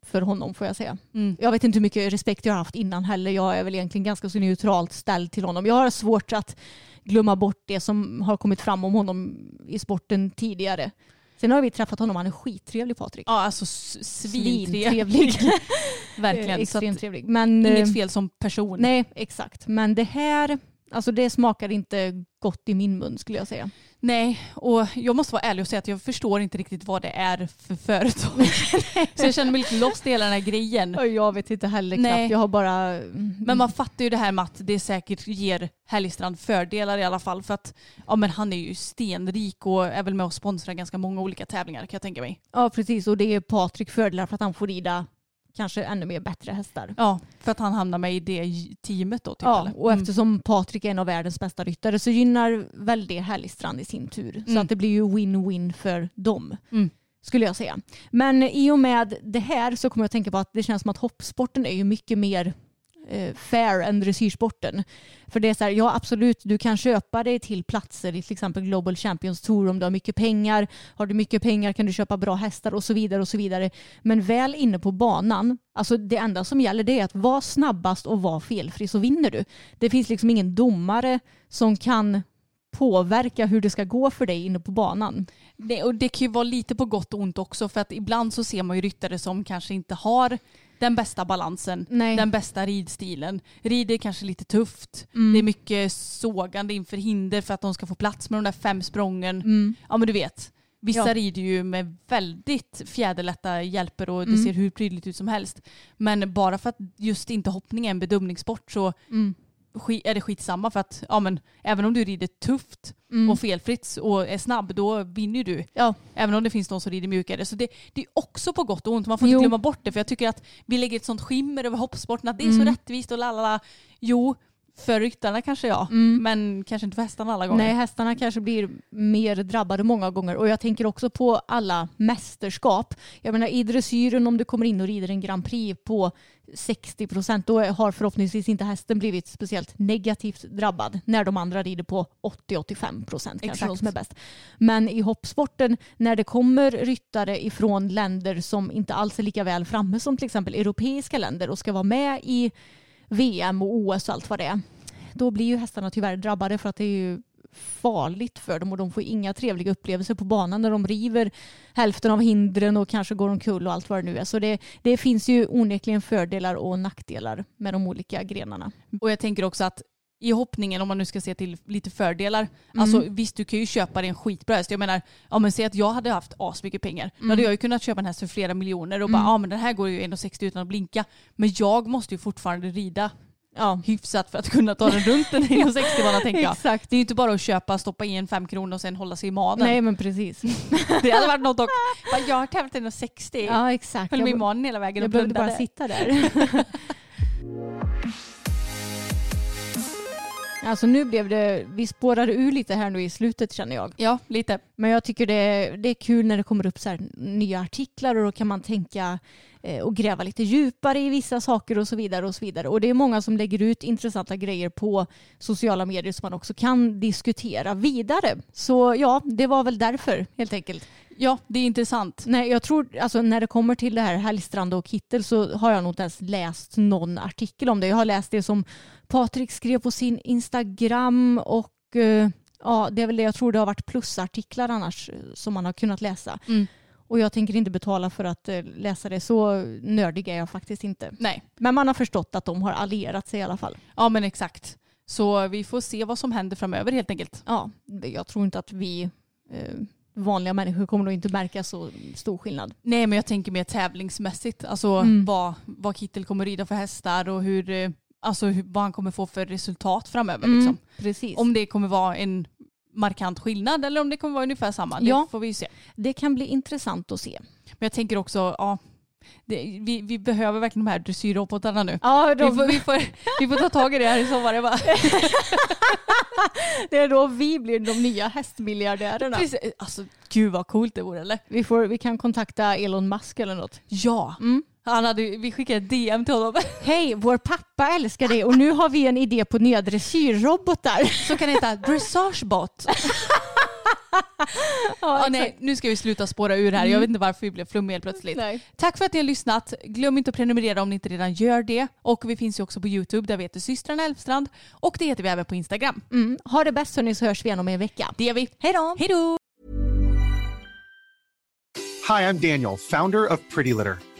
för honom får jag säga. mm, Jag vet inte hur mycket respekt jag har haft innan heller. Jag är väl egentligen ganska så neutralt ställd till honom. Jag har svårt att glömma bort det som har kommit fram om honom i sporten tidigare. Sen har vi träffat honom, han är skittrevlig Patrik. ja alltså svintrevlig. Verkligen. Så Extremt trevlig. Men, eh, inget fel som person. Nej, exakt. Men det här, alltså det smakar inte gott i min mun skulle jag säga. Nej, och jag måste vara ärlig och säga att jag förstår inte riktigt vad det är för företag. så jag känner mig lite lost i hela den här grejen. Jag vet inte heller Nej. knappt. Jag har bara... mm, Men man fattar ju det här med att det säkert ger Härligstrand fördelar i alla fall. För att ja, men han är ju stenrik och är väl med och sponsrar ganska många olika tävlingar kan jag tänka mig. Ja, precis. Och det är Patrik fördelar för att han får rida kanske ännu mer bättre hästar. Ja, för att han hamnar med i det teamet då. Typ, Ja, eller? och Mm. eftersom Patrik är en av världens bästa ryttare så gynnar väl det Härligstrand i sin tur. Så Mm. att det blir ju win-win för dem. Mm. Skulle jag säga. Men i och med det här så kommer jag att tänka på att det känns som att hoppsporten är ju mycket mer Eh, fair än dressyrsporten. För det är så här, ja absolut, du kan köpa dig till platser i till exempel Global Champions Tour om du har mycket pengar. Har du mycket pengar kan du köpa bra hästar och så vidare och så vidare. Men väl inne på banan, alltså det enda som gäller det är att vara snabbast och vara felfri så vinner du. Det finns liksom ingen domare som kan påverka hur det ska gå för dig inne på banan. Det, och det kan ju vara lite på gott och ont också för att ibland så ser man ju ryttare som kanske inte har den bästa balansen, Nej. den bästa ridstilen. Rider kanske lite tufft. Mm. Det är mycket sågande inför hinder för att de ska få plats med de där fem sprången. Mm. Ja men du vet. Vissa Ja. rider ju med väldigt fjäderlätta hjälper och det Mm. ser hur prydligt ut som helst. Men bara för att just inte hoppning är en bedömningssport så Mm. Är det skitsamma för att ja, men, även om du rider tufft Mm. och felfritt och är snabb då vinner ju du. Ja. Även om det finns de som rider mjukare. Så det, det är också på gott och ont. Man får Jo. inte glömma bort det för jag tycker att vi lägger ett sånt skimmer över hoppsporten att det är Mm. så rättvist och lalala. Jo, för ryttarna kanske ja. Mm. Men kanske inte för hästarna alla gånger. Nej, hästarna kanske blir mer drabbade många gånger. Och jag tänker också på alla mästerskap. Jag menar i dressyren om du kommer in och rider en Grand Prix på 60 procent då har förhoppningsvis inte hästen blivit speciellt negativt drabbad när de andra rider på 80-85 procent kanske Exakt. som är bäst. Men i hoppsporten när det kommer ryttare ifrån länder som inte alls är lika väl framme som till exempel europeiska länder och ska vara med i VM och OS och allt vad det är då blir ju hästarna tyvärr drabbade för att det är ju farligt för dem och de får inga trevliga upplevelser på banan när de river hälften av hindren och kanske går omkull och allt vad det nu är. Så det, det finns ju onekligen fördelar och nackdelar med de olika grenarna. Och jag tänker också att i hoppningen, om man nu ska se till lite fördelar, alltså visst du kan ju köpa dig en skitbra häst. Jag menar, ja men säg att jag hade haft asmycket pengar. Då hade jag ju kunnat köpa en häst för flera miljoner och bara, ja men den här går ju 1,60 utan att blinka. Men jag måste ju fortfarande rida Ja, hyfsat för att kunna ta den runt en 1,60 bana tänker jag. exakt. Det är ju inte bara att köpa, stoppa i en fem kronor och sen hålla sig i maden. Nej men precis. Det hade varit något dock. Jag har tävlat 1,60. Ja exakt. Höll mig i Jag, manen hela vägen jag och behövde bara sitta där. Alltså nu blev det, vi spårade ur lite här nu i slutet känner jag. Ja, lite. Men jag tycker det, det är kul när det kommer upp så här nya artiklar och då kan man tänka eh, och gräva lite djupare i vissa saker och så vidare. Och så vidare. Och det är många som lägger ut intressanta grejer på sociala medier som man också kan diskutera vidare. Så ja, det var väl därför helt enkelt. Ja, det är intressant. Nej, jag tror alltså när det kommer till det här Hellstrand och Kittel så har jag nog inte ens läst någon artikel om det. Jag har läst det som Patrik skrev på sin Instagram och eh, ja, det är väl det jag tror det har varit plusartiklar annars eh, som man har kunnat läsa. Mm. Och jag tänker inte betala för att eh, läsa det. Så nördig är jag faktiskt inte. Nej, Men man har förstått att de har allierat sig i alla fall. ja men exakt. Så vi får se vad som händer framöver helt enkelt. Ja, jag tror inte att vi eh, vanliga människor kommer nog inte märka så stor skillnad. Nej men jag tänker mer tävlingsmässigt. Alltså Mm. vad, vad Kittel kommer rida för hästar och hur, eh, alltså vad han kommer få för resultat framöver. Mm, Liksom. Precis. Om det kommer vara en markant skillnad eller om det kommer vara ungefär samma. Det Ja. får vi ju se. Det kan bli intressant att se. Men jag tänker också, ja, det, vi, vi behöver verkligen de här dressyrrobotarna nu. Ja, Vi får, vi, får, vi får ta tag i det här i sommar. Jag bara, det är då vi blir de nya hästmiljardärerna. Precis. alltså, gud vad coolt det vore eller? Vi, får, vi kan kontakta Elon Musk eller något. Ja. Mm. Han hade, vi skickade ett DM till honom. Hej, vår pappa älskar det och nu har vi en idé på nya dressyrrobotar. Så kan heta Dressagebot. ja, nej, nu ska vi sluta spåra ur här. Jag vet inte varför vi blev flummiga helt plötsligt. Nej. Tack för att ni har lyssnat. Glöm inte att prenumerera om ni inte redan gör det. Och vi finns ju också på YouTube där vi heter systrarna Elfstrand. Och det heter vi även på Instagram. Mm. Ha det bäst hörni så hörs vi igen om en vecka. Det gör vi. Hej då! Hej då! Hi, I'm Daniel, founder of Pretty Litter.